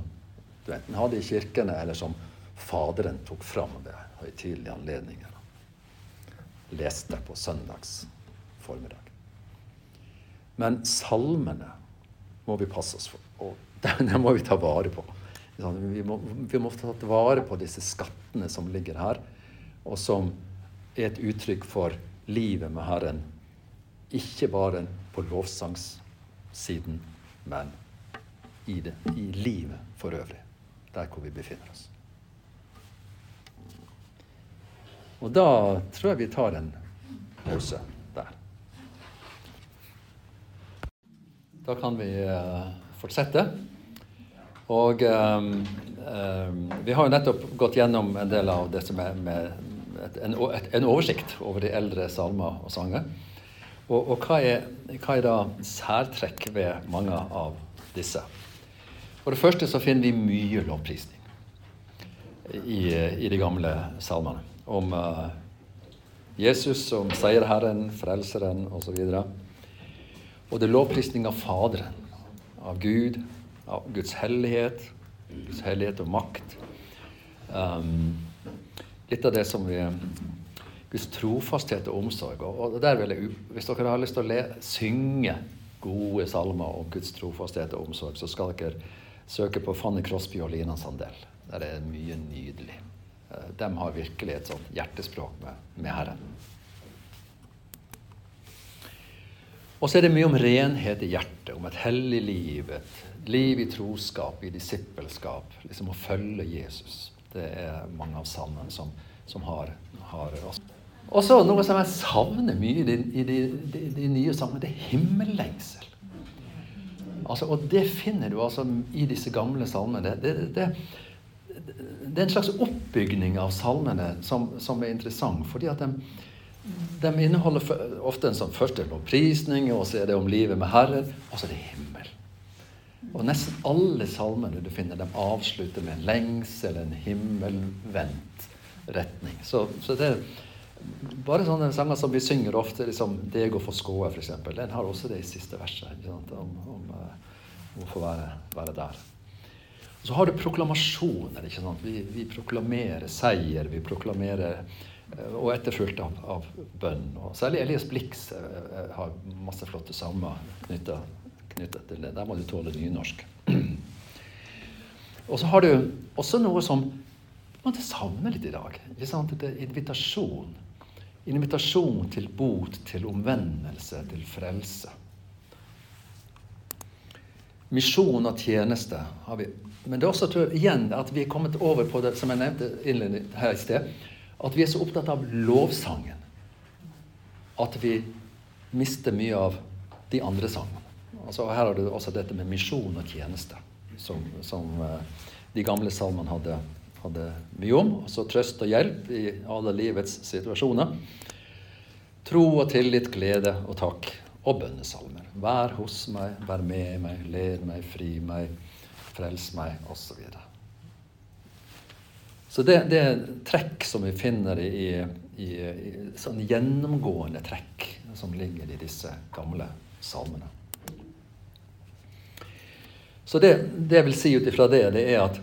du enten hadde i kirkene, eller som Faderen tok fram ved høytidelige anledninger. Leste på søndags formiddag. Men salmene må vi passe oss for. Og dem må vi ta vare på. Vi må, vi må ta vare på disse skattene som ligger her, og som er et uttrykk for livet med Herren. Ikke bare på lovsangssiden, men i, det, i livet for øvrig. Der hvor vi befinner oss. Og da tror jeg vi tar en pause. Da kan vi uh, fortsette. Og um, um, vi har jo nettopp gått gjennom en del av det som er med et, en, et, en, oversikt over de eldre salmer og sanger. Og, og hva, er, hva, er, da særtrekk ved mange av disse? For det første så finner vi mye lovprisning i, i de gamle salmene. Om uh, Jesus, om seierherren, frelseren osv. Og det er lovprisning av Faderen, av Gud, av Guds hellighet, Guds hellighet og makt. Um, litt av det som vi Guds trofasthet og omsorg. Og der vil jeg, Hvis dere har lyst til å le, synge gode salmer om Guds trofasthet og omsorg, så skal dere søke på Fanny Crosby og Lina Sandel. Der er mye nydelig. Uh, de har virkelig et sånt hjertespråk med, med Herren. Og så er det mye om renhet i hjertet, om et hellig liv, et liv i troskap, i disippelskap. Liksom å følge Jesus. Det er mange av salmene som, som har, har Og så noe som jeg savner mye i de, i de, de, de nye salmene, det er himmellengsel. Altså, og det finner du altså i disse gamle salmene. Det, det, det, det, er en slags oppbygning av salmene som, som er interessant. fordi at de de inneholder ofte en sånn første lovprisning, og så er det om livet med Herren, og så er det himmel. Og nesten alle salmene du finner, de avslutter med en lengsel, en himmelvendt retning. Så, så, det er bare sånne sanger som vi synger ofte, liksom 'Deg å få skåe', f.eks. Den har også det i siste verset, om, om, om, å få være, være der. Så har du proklamasjoner. ikke sant? Vi, vi proklamerer seier, vi proklamerer Eh, og etterfulgt av, av bønn. Og særlig Elias Blix eh, eh, har masse flotte salmer knytta til det. Der må du tåle nynorsk. og så har du også noe som man savner litt i dag. Det er invitasjon. Invitasjon til bot, til omvendelse, til frelse. Misjon og tjeneste har vi. Men det er også tror jeg, igjen at vi er kommet over på det som jeg nevnte her i sted at vi er så opptatt av lovsangen at vi mister mye av de andre sangene. Altså, her har du også dette med misjon og tjeneste, som, som uh, de gamle salmene hadde, hadde, mye om. Altså trøst og hjelp i alle livets situasjoner. Tro og tillit, glede og takk. og bønnesalmer. Vær hos meg, vær med meg, led meg, fri meg, frels meg, osv. Så, det, det, er trekk som vi finner i, i, i sånn gjennomgående trekk som ligger i disse gamle salmene. Så det, det jeg vil si ut ifra det, det er at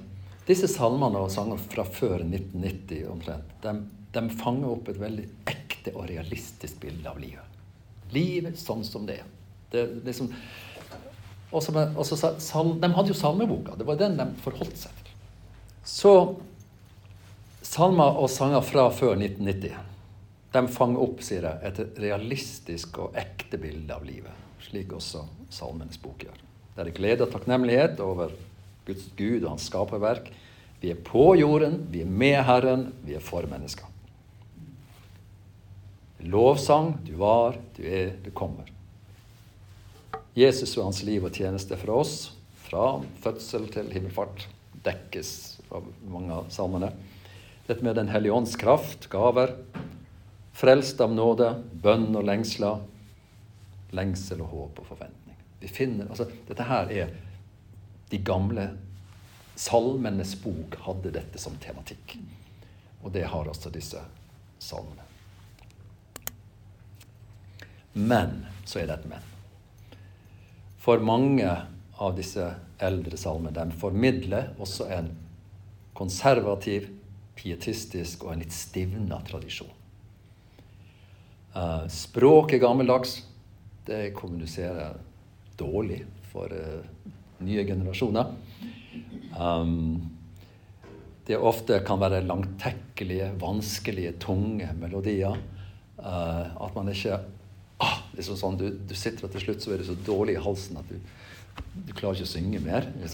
disse salmene og sanger fra før 1990 omtrent, de, de fanger opp et veldig ekte og realistisk bilde av livet. Livet sånn som det er. Det, liksom, også, også, sal, de hadde jo salmeboka. Det var den de forholdt seg til. Så salmer og sanger fra før 1990 de fanger opp sier jeg, et realistisk og ekte bilde av livet, slik også Salmenes bok gjør. Det er glede og takknemlighet over Guds Gud og hans skaperverk. Vi er på jorden, vi er med Herren, vi er for mennesker. Lovsang, du var, du er, du kommer. Jesus og hans liv og tjeneste for oss, fra fødsel til himmelfart, dekkes av mange av salmene. Dette med Den hellige ånds kraft, gaver, frelst av nåde, bønn og lengsler, lengsel og håp og forventning. Vi finner, altså, dette her er De gamle salmenes bok hadde dette som tematikk. Og det har altså disse salmene. Men så er det et men. For mange av disse eldre salmene de formidler også en konservativ, pietistisk og en litt stivna tradisjon. Uh, språk er gammeldags. Det kommuniserer dårlig for uh, nye generasjoner. Um, det ofte kan være langtekkelige, vanskelige, tunge melodier. Uh, at man ikke ah, liksom sånn, du, du, sitter og til slutt så er du så dårlig i halsen at du, du klarer ikke å synge mer. Ikke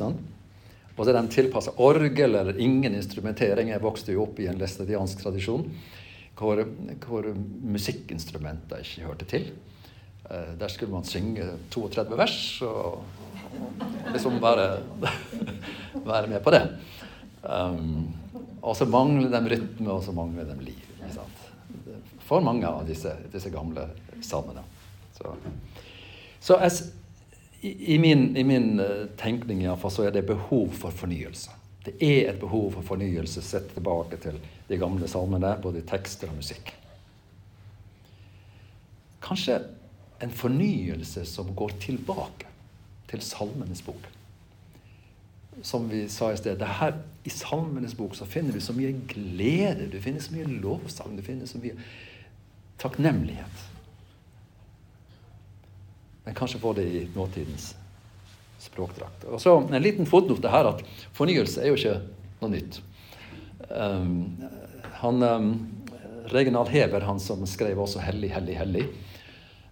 og så er de tilpassa orgel eller ingen instrumentering. Jeg vokste jo opp i en læstadiansk tradisjon hvor, hvor musikkinstrumenter ikke hørte til. Eh, der skulle man synge 32 vers og, liksom bare være med på det. Um, og så mangler de rytme, og så mangler de liv. For mange av disse, disse gamle salmene. Så, så jeg, i, min, i min eh, tenkning iallfall, så er det behov for fornyelse. Det er et behov for fornyelse sett tilbake til de gamle salmene, både i tekster og musikk. Kanskje en fornyelse som går tilbake til Salmenes bok. Som vi sa i sted, her, I Salmenes bok så finner vi så mye glede, du finner så mye lovsang, du finner så mye takknemlighet. Men kanskje få det i nåtidens språkdrakt. Og så En liten fotnote her at fornyelse er jo ikke noe nytt. Um, han, um, Reginald Heber, han som skrev også 'Hellig, hellig, hellig',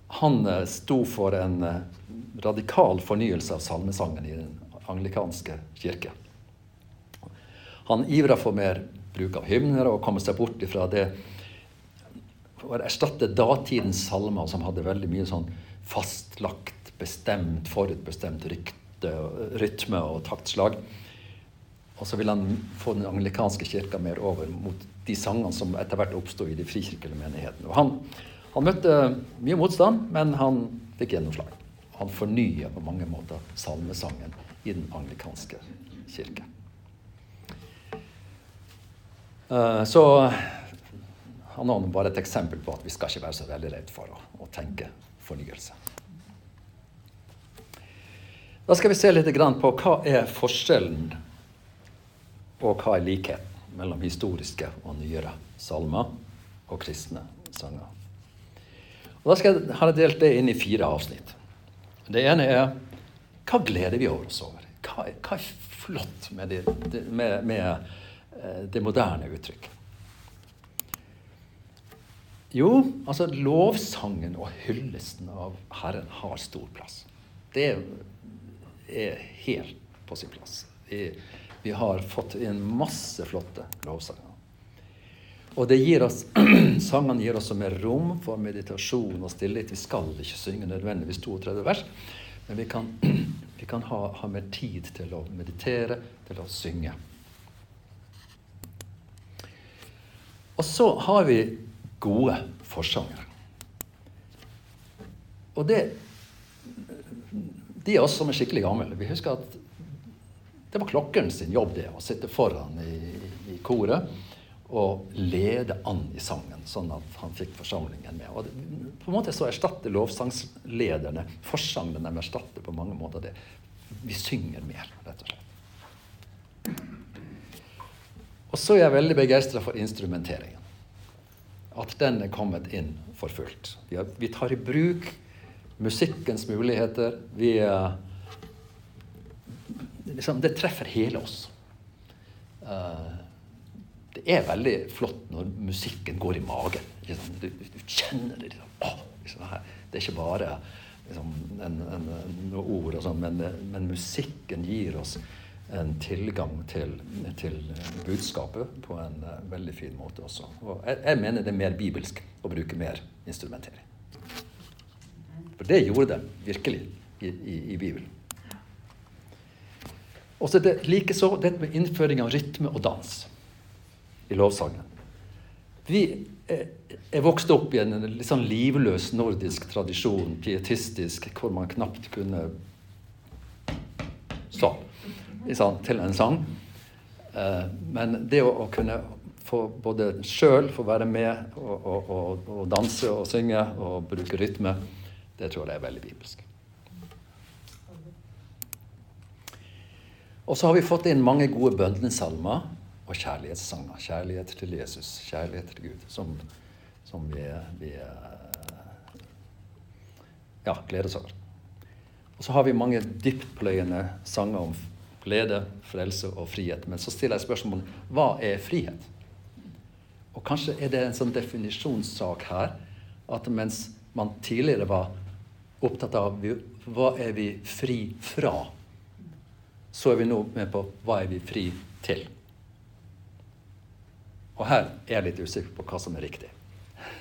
han uh, sto for en uh, radikal fornyelse av salmesangen i den anglikanske kirke. Han ivra for mer bruk av hymner og komme seg bort ifra det å erstatte datidens salmer, som hadde veldig mye sånn fastlagt, bestemt, forutbestemt rykte, rytme og taktslag. Og så ville han få den anglikanske kirka mer over mot de sangene som etter hvert oppsto i de frikirkelige menighetene. Han han møtte mye motstand, men han fikk gjennomslag. Han fornya på mange måter salmesangen i den anglikanske kirke. Eh, så han har bare et eksempel på at vi skal ikke være så veldig redd for å, å tenke fornyelse. Da skal vi se litt på hva er forskjellen og hva er likheten mellom historiske og nyere salmer og kristne sanger. Og Da skal har jeg delt det inn i fire avsnitt. Det ene er hva gleder vi oss over? Hva hva er flott med det, med, med eh, det moderne uttrykket? Jo, altså lovsangen og hyllesten av Herren har stor plass. Det er helt på sin plass. Vi, vi har fått inn masse flotte lovsanger. Og det gir oss, sangene gir oss mer rom for meditasjon og stillhet. Vi skal ikke synge nødvendigvis 32 vers, men vi kan, vi kan ha, ha, mer tid til å meditere, til å synge. Og så har vi gode forsangere. Og det de av oss som er skikkelig gamle, vi husker at det var klokkeren sin jobb det, å sitte foran i, i koret og lede an i sangen, sånn at han fikk forsamlingen med. Og på en måte så erstatter lovsangslederne forsangen de erstatter på mange måter det. Vi synger mer, rett og slett. Og så er jeg veldig begeistra for instrumenteringen. At den er kommet inn for fullt. Vi, har, vi tar i bruk musikkens muligheter. Vi liksom, Det treffer hele oss. Uh, det er veldig flott når musikken går i magen. Du, du, kjenner det. Liksom. å, liksom det er ikke bare liksom, en, en, noen ord, og sånn, men, men, musikken gir oss en tilgang til, til budskapet på en uh, veldig fin måte også. Og jeg, jeg mener det er mer bibelsk å bruke mer instrumentering. For det gjorde de virkelig i, i, i Bibelen. Og så det likeså dette med innføring av rytme og dans i lovsangen. Vi er, er vokst opp i en litt sånn livløs nordisk tradisjon, pietistisk, hvor man knapt kunne sånn til en sang. Eh, men det å, å kunne få både sjøl få være med og, og, og, og, danse og synge og bruke rytme, det tror jeg er veldig bibelsk. Og så har vi fått inn mange gode bønnesalmer og kjærlighetssanger. Kjærlighet til Jesus, kjærlighet til Gud, som, som vi, vi, ja, gleder oss over. Og så har vi mange dyptpløyende sanger om glede, frelse og frihet. Men så stiller jeg spørsmålet hva er frihet? Og kanskje er det en sånn definisjonssak her at mens man tidligere var opptatt av hva er vi fri fra, så er vi nå med på hva er vi fri til. Og her er jeg litt usikker på hva som er riktig.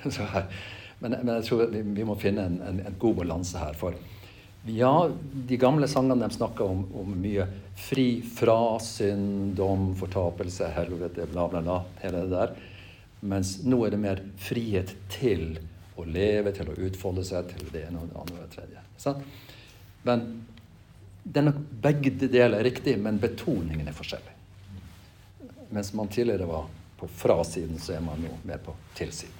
men, men, jeg tror vi, vi må finne en, en, en god balanse her. For ja, de gamle sangene de snakka om, om, mye fri fra synd, dom, fortapelse, helvete, bla, bla, bla. Hele det der. Mens nå er det mer frihet til å leve, til å utfolde seg, til det ene og det andre og det tredje. Sant? Men det er nok begge deler er riktig, men betoningen er forskjellig. Mens man tidligere var på frasiden, så er man nå mer på tilsiden.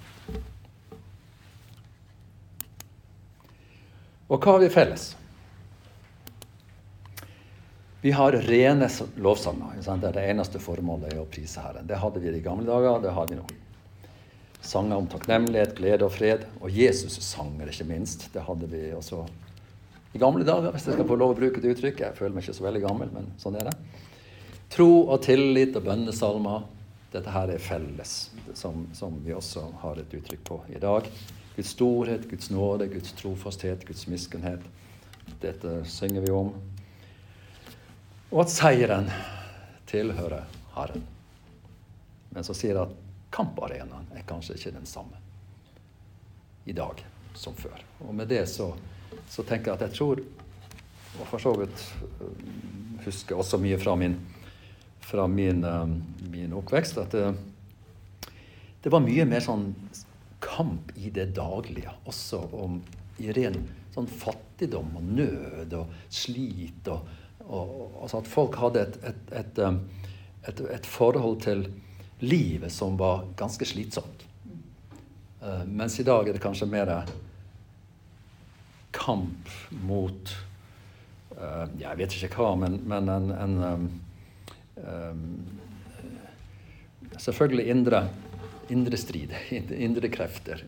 Og hva har vi felles? Vi har rene lovsanger. Det er det eneste formålet er å prise Herren. Det hadde vi i de gamle dager, det har vi nå. Sanger om takknemlighet, glede og fred. Og Jesus-sanger, ikke minst. Det hadde vi også i gamle dager, hvis jeg skal få lov å bruke et uttrykk. Jeg føler meg ikke så veldig gammel, men sånn er det. Tro og tillit og bønnesalmer. Dette her er felles, som, som vi også har et uttrykk på i dag. Guds storhet, Guds nåde, Guds trofasthet, Guds miskunnhet. Dette synger vi om. Og at seieren tilhører Herren. Men så sier det at kamparenaen er kanskje ikke den samme i dag som før. Og med det så, så tenker jeg at jeg tror, og for så vidt øh, husker også mye fra min, fra min, øh, min oppvekst, at det, det, var mye mer sånn kamp i det daglige. Også om i ren sånn fattigdom og nød og slit. og, og, og altså At folk hadde et, et, et, et, et forhold til livet som var ganske slitsomt. Uh, mens i dag er det kanskje mer kamp mot uh, Jeg vet ikke hva, men, men en, en um, Selvfølgelig indre, indre strid, indre krefter,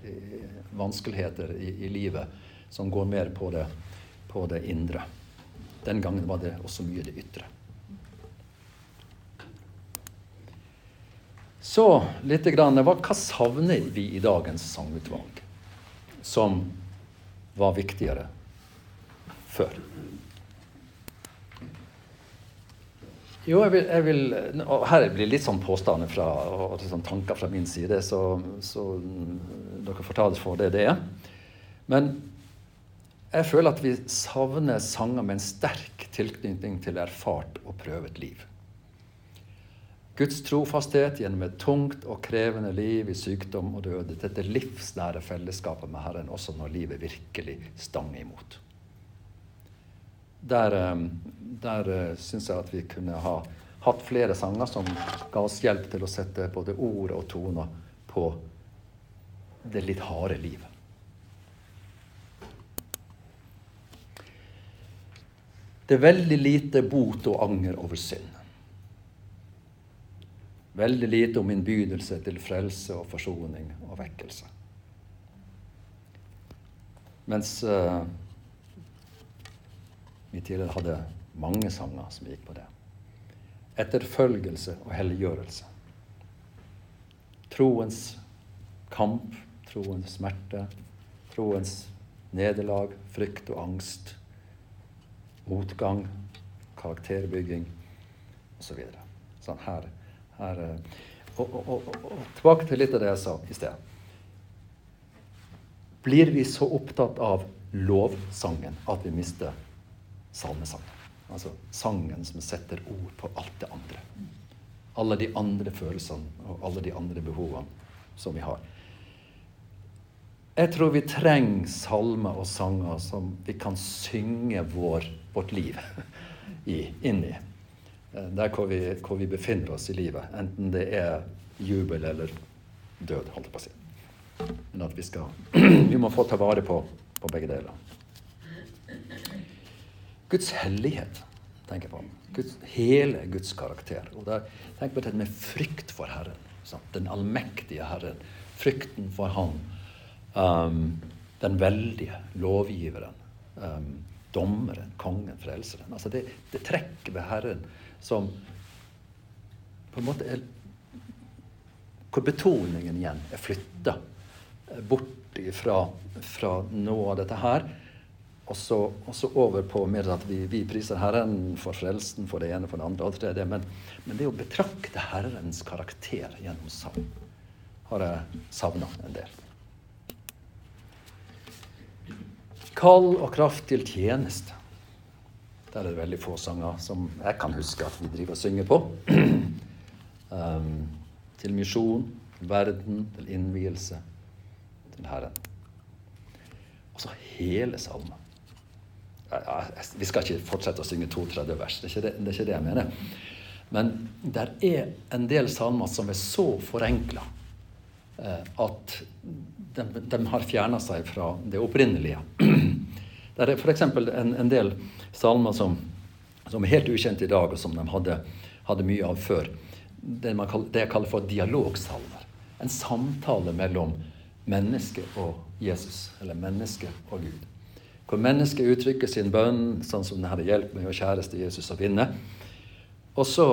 vanskeligheter i, i, livet som går mer på det, på det indre. Den gangen var det også mye det ytre. Så litt grann, hva, hva savner vi i dagens sangutvalg som var viktigere før? Jo, jeg vil, jeg vil, og Her blir litt sånn påstander fra, og sånn tanker fra min side, så, så dere får ta det for det det er. Men jeg føler at vi savner sanger med en sterk tilknytning til erfart og prøvet liv. Guds trofasthet gjennom et tungt og krevende liv i sykdom og død. Dette livsnære fellesskapet med Herren også når livet virkelig stanger imot. der, eh, der uh, syns jeg at vi kunne ha hatt flere sanger som ga oss hjelp til å sette både ord og toner på det litt harde livet. Det er veldig lite bot og anger over synd. Veldig lite om innbydelse til frelse og forsoning og vekkelse. Mens uh, vi tidligere hadde mange sanger som gikk på det. Etterfølgelse og helliggjørelse. Troens kamp, troens smerte, troens nederlag, frykt og angst motgang, karakterbygging osv. Så sånn her, her eh, og, og, og, tilbake til litt av det jeg sa i sted. Blir vi så opptatt av lovsangen at vi mister salmesangen? Altså sangen som setter ord på alt det andre. Alle de andre følelsene og alle de andre behovene som vi har. Jeg tror vi trenger salmer og sanger som vi kan synge vår, vårt liv i, inn i. Eh, der hvor vi, hvor vi, befinner oss i livet. Enten det er jubel eller død, holdt jeg på å si. Men at vi skal Vi må få ta vare på, på begge deler. Guds hellighet, tenker jeg på. Guds, hele Guds karakter. Og der, tenk på det med frykt for Herren. Sant? Den allmektige Herren. Frykten for Han Um, den veldige lovgiveren. Um, dommeren, kongen, frelseren. Altså det, det trekket ved Herren som på en måte er Hvor betoningen igjen er flytta bort fra, fra noe av dette her. Og så, og så, over på mer at vi, vi, priser Herren for frelsen, for det ene, for det andre. og det, men, men det å betrakte Herrens karakter gjennom sang har jeg savna en del. Kall og kraft til tjeneste. Der er det veldig få sanger som jeg kan huske at vi driver og synger på. Um, til misjon, til verden, til innvielse, til Herren. Og hele salmen. Vi skal ikke fortsette å synge 32 vers, det er, det, det er ikke det, jeg mener. Men det er en del salmer som er så forenkla eh, at de, de har fjerna seg fra det opprinnelige. Det er f.eks. En, en del salmer som, som, er helt ukjente i dag, og som de hadde, hadde mye av før. Det, kaller, det jeg kaller for dialogsalmer. En samtale mellom menneske og Jesus, eller menneske og Gud. Hvor mennesket uttrykker sin bønn, sånn som denne 'Hjelp meg, og kjæreste Jesus, å vinne'. Og så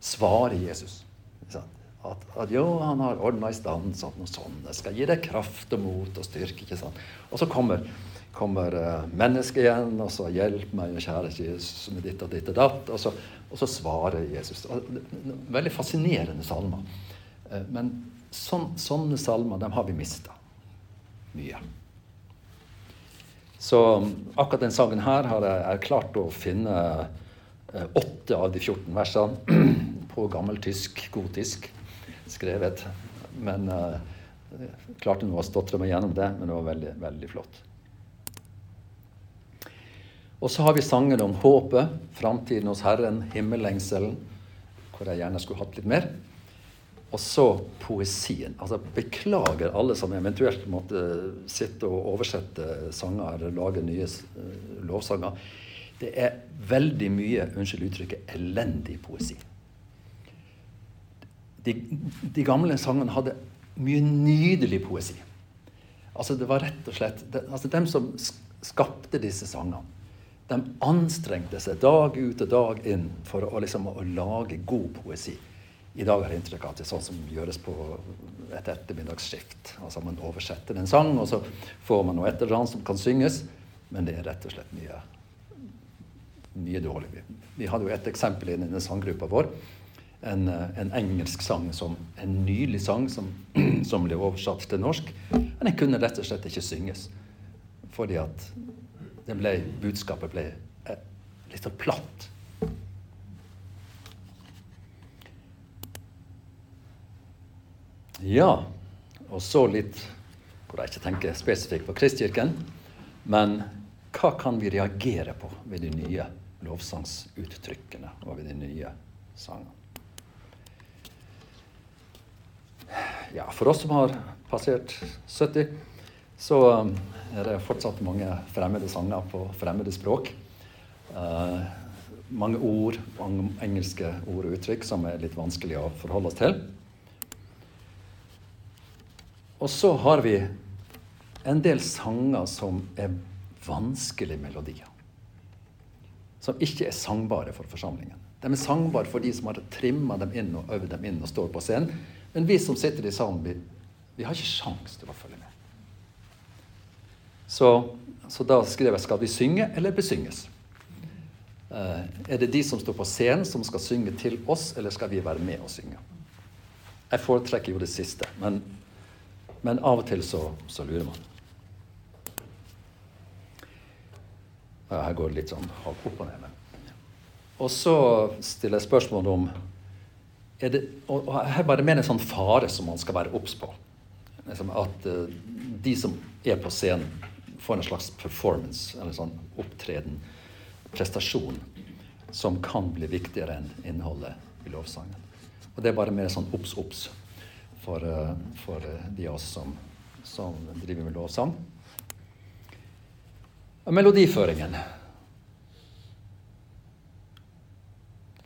svarer Jesus. At, at jo, han har ordna i stand sånn og sånn. Det skal gi deg kraft og mot og styrke. ikke sant? Og så kommer, kommer mennesket igjen, og så 'Hjelp meg, kjære Jesus, med ditt og ditt og datt'. Og så, og så svarer Jesus. Veldig fascinerende salmer. Uh, men sån, sånne salmer, dem har vi mista mye. Så akkurat den sangen her har jeg, jeg klart å finne uh, åtte av de 14 versene på gammeltysk, gotisk skrevet. Men uh, klarte nå å stotre meg gjennom det, men det var veldig, veldig flott. Og så har vi sangen om håpet, framtiden hos Herren, himmellengselen, hvor jeg gjerne skulle hatt litt mer. Og så poesien. Altså, beklager alle som eventuelt måtte sitte og oversette sanger eller lage nye uh, lovsanger. Det er veldig mye, unnskyld uttrykket, elendig poesi de, de, gamle sangene hadde mye nydelig poesi. Altså det var rett og slett, det, altså Dem som skapte disse sangene, de anstrengte seg dag ut og dag inn for å, liksom, å lage god poesi. I dag har jeg inntrykk av at det er sånn som gjøres på et ettermiddagsskift. Altså Man oversetter en sang, og så får man noe et eller annet som kan synges. Men det er rett og slett mye, mye dårlig. Vi hadde jo et eksempel i denne sanggruppa vår en, eh, en, engelsk sang, som, en nylig sang som, som, ble oversatt til norsk. Men den kunne rett og slett ikke synges. Fordi at ble, budskapet ble eh, litt så platt. Ja, og så litt hvor jeg ikke tenker spesifikt på Kristkirken, men hva kan vi reagere på ved de nye lovsangsuttrykkene og ved de nye sangene? Ja, for oss som har passert 70, så um, er det fortsatt mange fremmede sanger på fremmede språk. Uh, mange ord, mange engelske ord og uttrykk som er litt vanskelig å forholde oss til. Og så har vi en del sanger som er vanskelige melodier. Som ikke er sangbare for forsamlingen. De er sangbare for de som har trimma dem inn og øvd dem inn og står på scenen. Men vi som sitter i salen, vi, vi har ikke sjans til å følge med. Så, så da skrev jeg 'Skal vi synge eller besynges'? Uh, er det de som står på scenen, som skal synge til oss, eller skal vi være med og synge? Jeg foretrekker jo det siste, men, men av og til så, så lurer man. Her går det litt sånn opp og ned. Og så stiller jeg spørsmål om det, og Her bare mener en sånn fare som man skal være obs på. Liksom at uh, de som er på scenen, får en slags performance, eller sånn opptreden, prestasjon, som kan bli viktigere enn innholdet i lovsangen. Og det er bare mer sånn obs, obs for, uh, for uh, de av oss som, som driver med lovsang. Melodiføringen.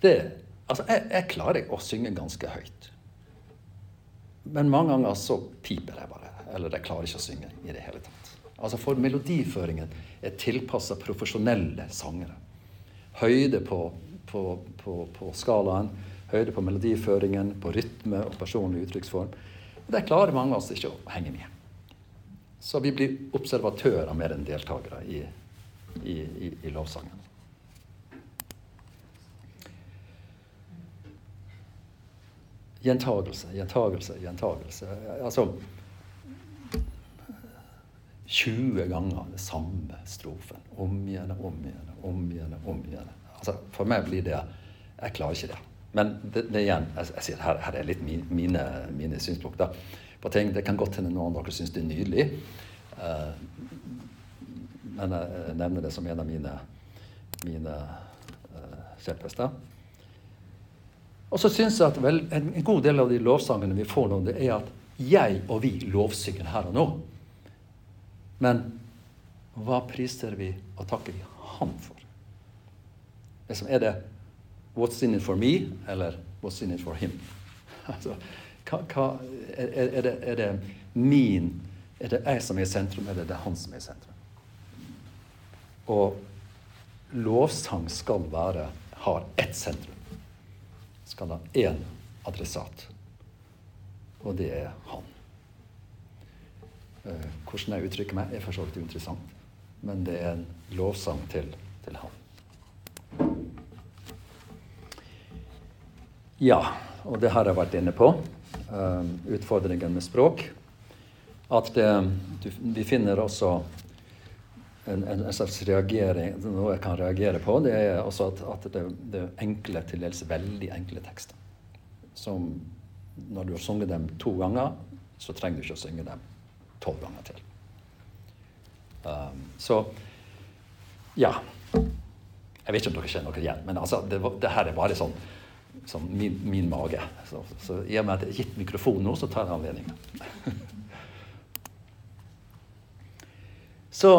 Det, altså jeg, jeg klarer å synge ganske høyt. Men mange ganger så piper jeg bare. Eller jeg klarer ikke å synge i det hele tatt. Altså For melodiføringen er tilpassa profesjonelle sangere. Høyde på, på, på, på, skalaen, høyde på melodiføringen, på rytme og personlig uttrykksform. Det klarer mange av oss ikke å henge med. Så vi blir observatører mer enn deltakere i, i, i, i lovsangen. Gjentagelse, gjentagelse, gjentagelse. Altså 20 ganger den samme strofen. Om igjen og om igjen om igjen. om igjen. Altså, for meg blir det Jeg klarer ikke det. Men det, det igjen, jeg, jeg sier, her, her, er litt mine, mine synspunkter på ting. Det kan godt hende noen av dere syns det er nydelig. Uh, men jeg nevner det som en av mine, mine uh, kjepphester. Og så syns jeg at vel, en, en, god del av de lovsangene vi får nå, det er at jeg og vi lovsynger her og nå. Men hva priser vi og takker vi Han for? Er det 'What's in it for me?' eller 'What's in it for him'? Altså, hva, er, er, det, er, det, min Er det jeg som er i sentrum, eller er det han som er i sentrum? Og lovsang skal være har ett sentrum. Skal ha én adressat. Og det er han. Eh, hvordan jeg uttrykker meg, er for så vidt interessant, Men det er en lovsang til, til han. Ja, og det har jeg vært inne på. Um, utfordringen med språk. At det, du, vi finner også en, en, en, slags reagering Noe jeg kan reagere på, det er også at, at det, det, er enkle, til dels veldig enkle tekster. Som når du har sunget dem to ganger, så trenger du ikke å synge dem tolv ganger til. Um, så ja. Jeg vet ikke om dere kjenner dere igjen, men altså, det, det her er bare sånn sånn min, min mage. Så, så i og med at jeg har gitt mikrofonen nå, så tar jeg anledningen. så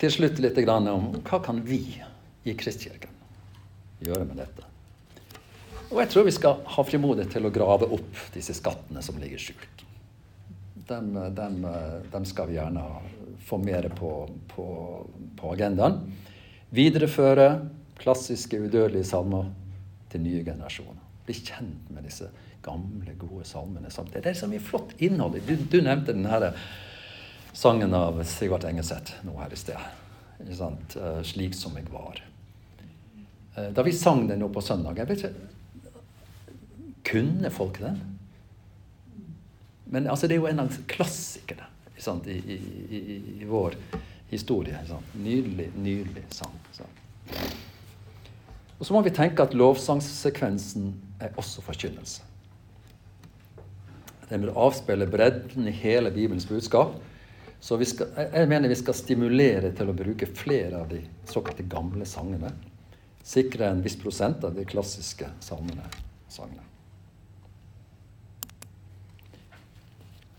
til slutt litt om hva kan vi i Kristkirken gjøre med dette. Og jeg tror vi skal ha frimodighet til å grave opp disse skattene som ligger skjult. Dem, den, den skal vi gjerne få mer på, på, på agendaen. Videreføre klassiske, udødelige salmer til nye generasjoner. Bli kjent med disse gamle, gode salmene. Det er som er flott innhold. Du, du nevnte denne sangen av Sigvart Engeseth nå her i sted. Uh, 'Slik som jeg var'. Uh, da vi sang den nå på søndag jeg vet ikke, Kunne folk den? Men altså, det er jo en av klassikerne i, i, i, i, vår historie. Nydelig, nydelig sang. Sant? Og så må vi tenke at lovsangssekvensen er også forkynnelse. Den vil avspeile bredden i hele Bibelens budskap. Så skal, jeg mener vi skal stimulere til å bruke flere av de såkalte gamle sangene. Sikre en viss prosent av de klassiske salmene. Sangene.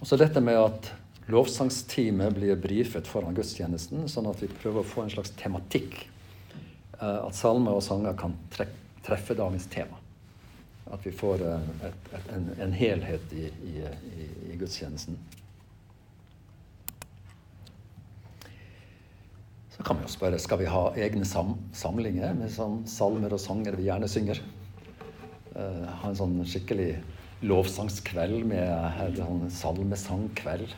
Og så dette med at lovsangsteamet blir brifet foran gudstjenesten, sånn at vi prøver å få en slags tematikk. Eh, at salmer og sanger kan treffe dagens tema. At vi får eh, et, et, en, en, helhet i, i, i, gudstjenesten. Så kan vi jo spørre skal vi ha egne sam samlinger med sånn salmer og sanger vi gjerne synger. Uh, ha en sånn skikkelig lovsangskveld med sånn salmesangkveld.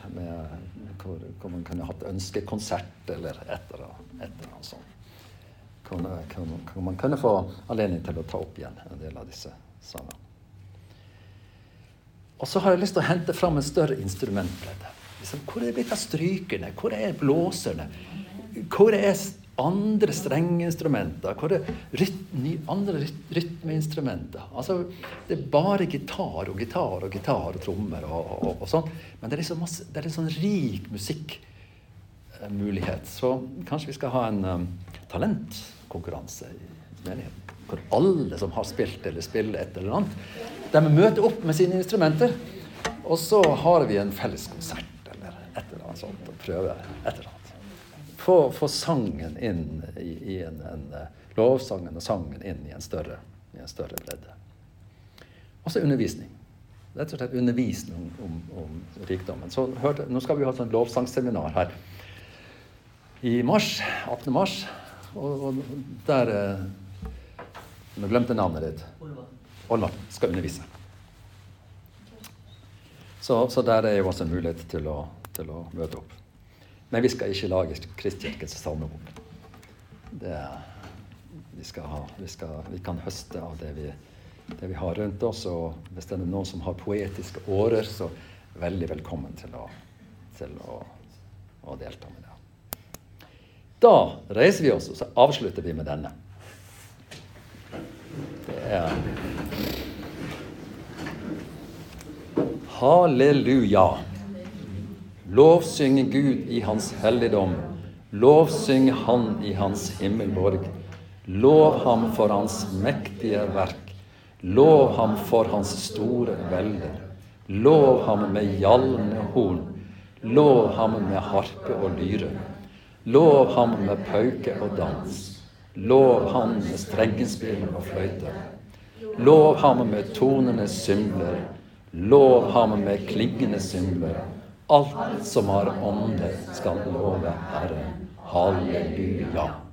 Hvor, hvor, man kunne hatt ønskekonsert eller et eller annet sånt. Hvor, hvor, man kunne få anledning til å ta opp igjen en del av disse sangene. Og så har jeg lyst til å hente fram en større instrumentbredde. Liksom, hvor er det blitt av strykerne? Hvor er blåserne? Hvor er andre strengeinstrumenter? Hvor er rytme, andre rytmeinstrumenter? Altså, det er bare gitar og gitar og gitar og trommer og, og, og sånn. Men det er, liksom masse, det er en sånn rik musikkmulighet. Så kanskje vi skal ha en um, talentkonkurranse i menigheten. Hvor alle som har spilt eller spiller et eller annet, de møter opp med sine instrumenter. Og så har vi en felles konsert eller et eller annet sånt og prøver et eller annet. Få, få sangen inn i, i en, en, eh, lovsangen og sangen inn i en større, i en større bredde. Også undervisning. Rett og slett undervisning om, om, om rikdommen. Så hørte, nå skal vi ha et lovsangseminar her i mars. 18. mars. Og, og der eh, Nå glemte navnet ditt. Olvar skal undervise. Så, så, der er jo også en mulighet til å, til å møte opp. Men vi skal ikke lage Kristkirkens salmebok. Det, vi, ha, vi, skal, vi, kan høste av det vi, det vi, har rundt oss. Og hvis det er noen som har poetiske årer, så veldig velkommen til å, til å, å delta med det. Da reiser vi oss, og så avslutter vi med denne. Det er Halleluja. Lovsyng Gud i hans helligdom. Lovsynge Han i hans himmelborg. Lov ham for hans mektige verk. Lov ham for hans store velde. Lov ham med gjallende horn. Lov ham med harpe og lyre. Lov ham med pauke og dans. Lov ham med strengespill og fløyte. Lov ham med tonende symler. Lov ham med klingende symler. Alt som har ånde, skal love Herren. Halleluja.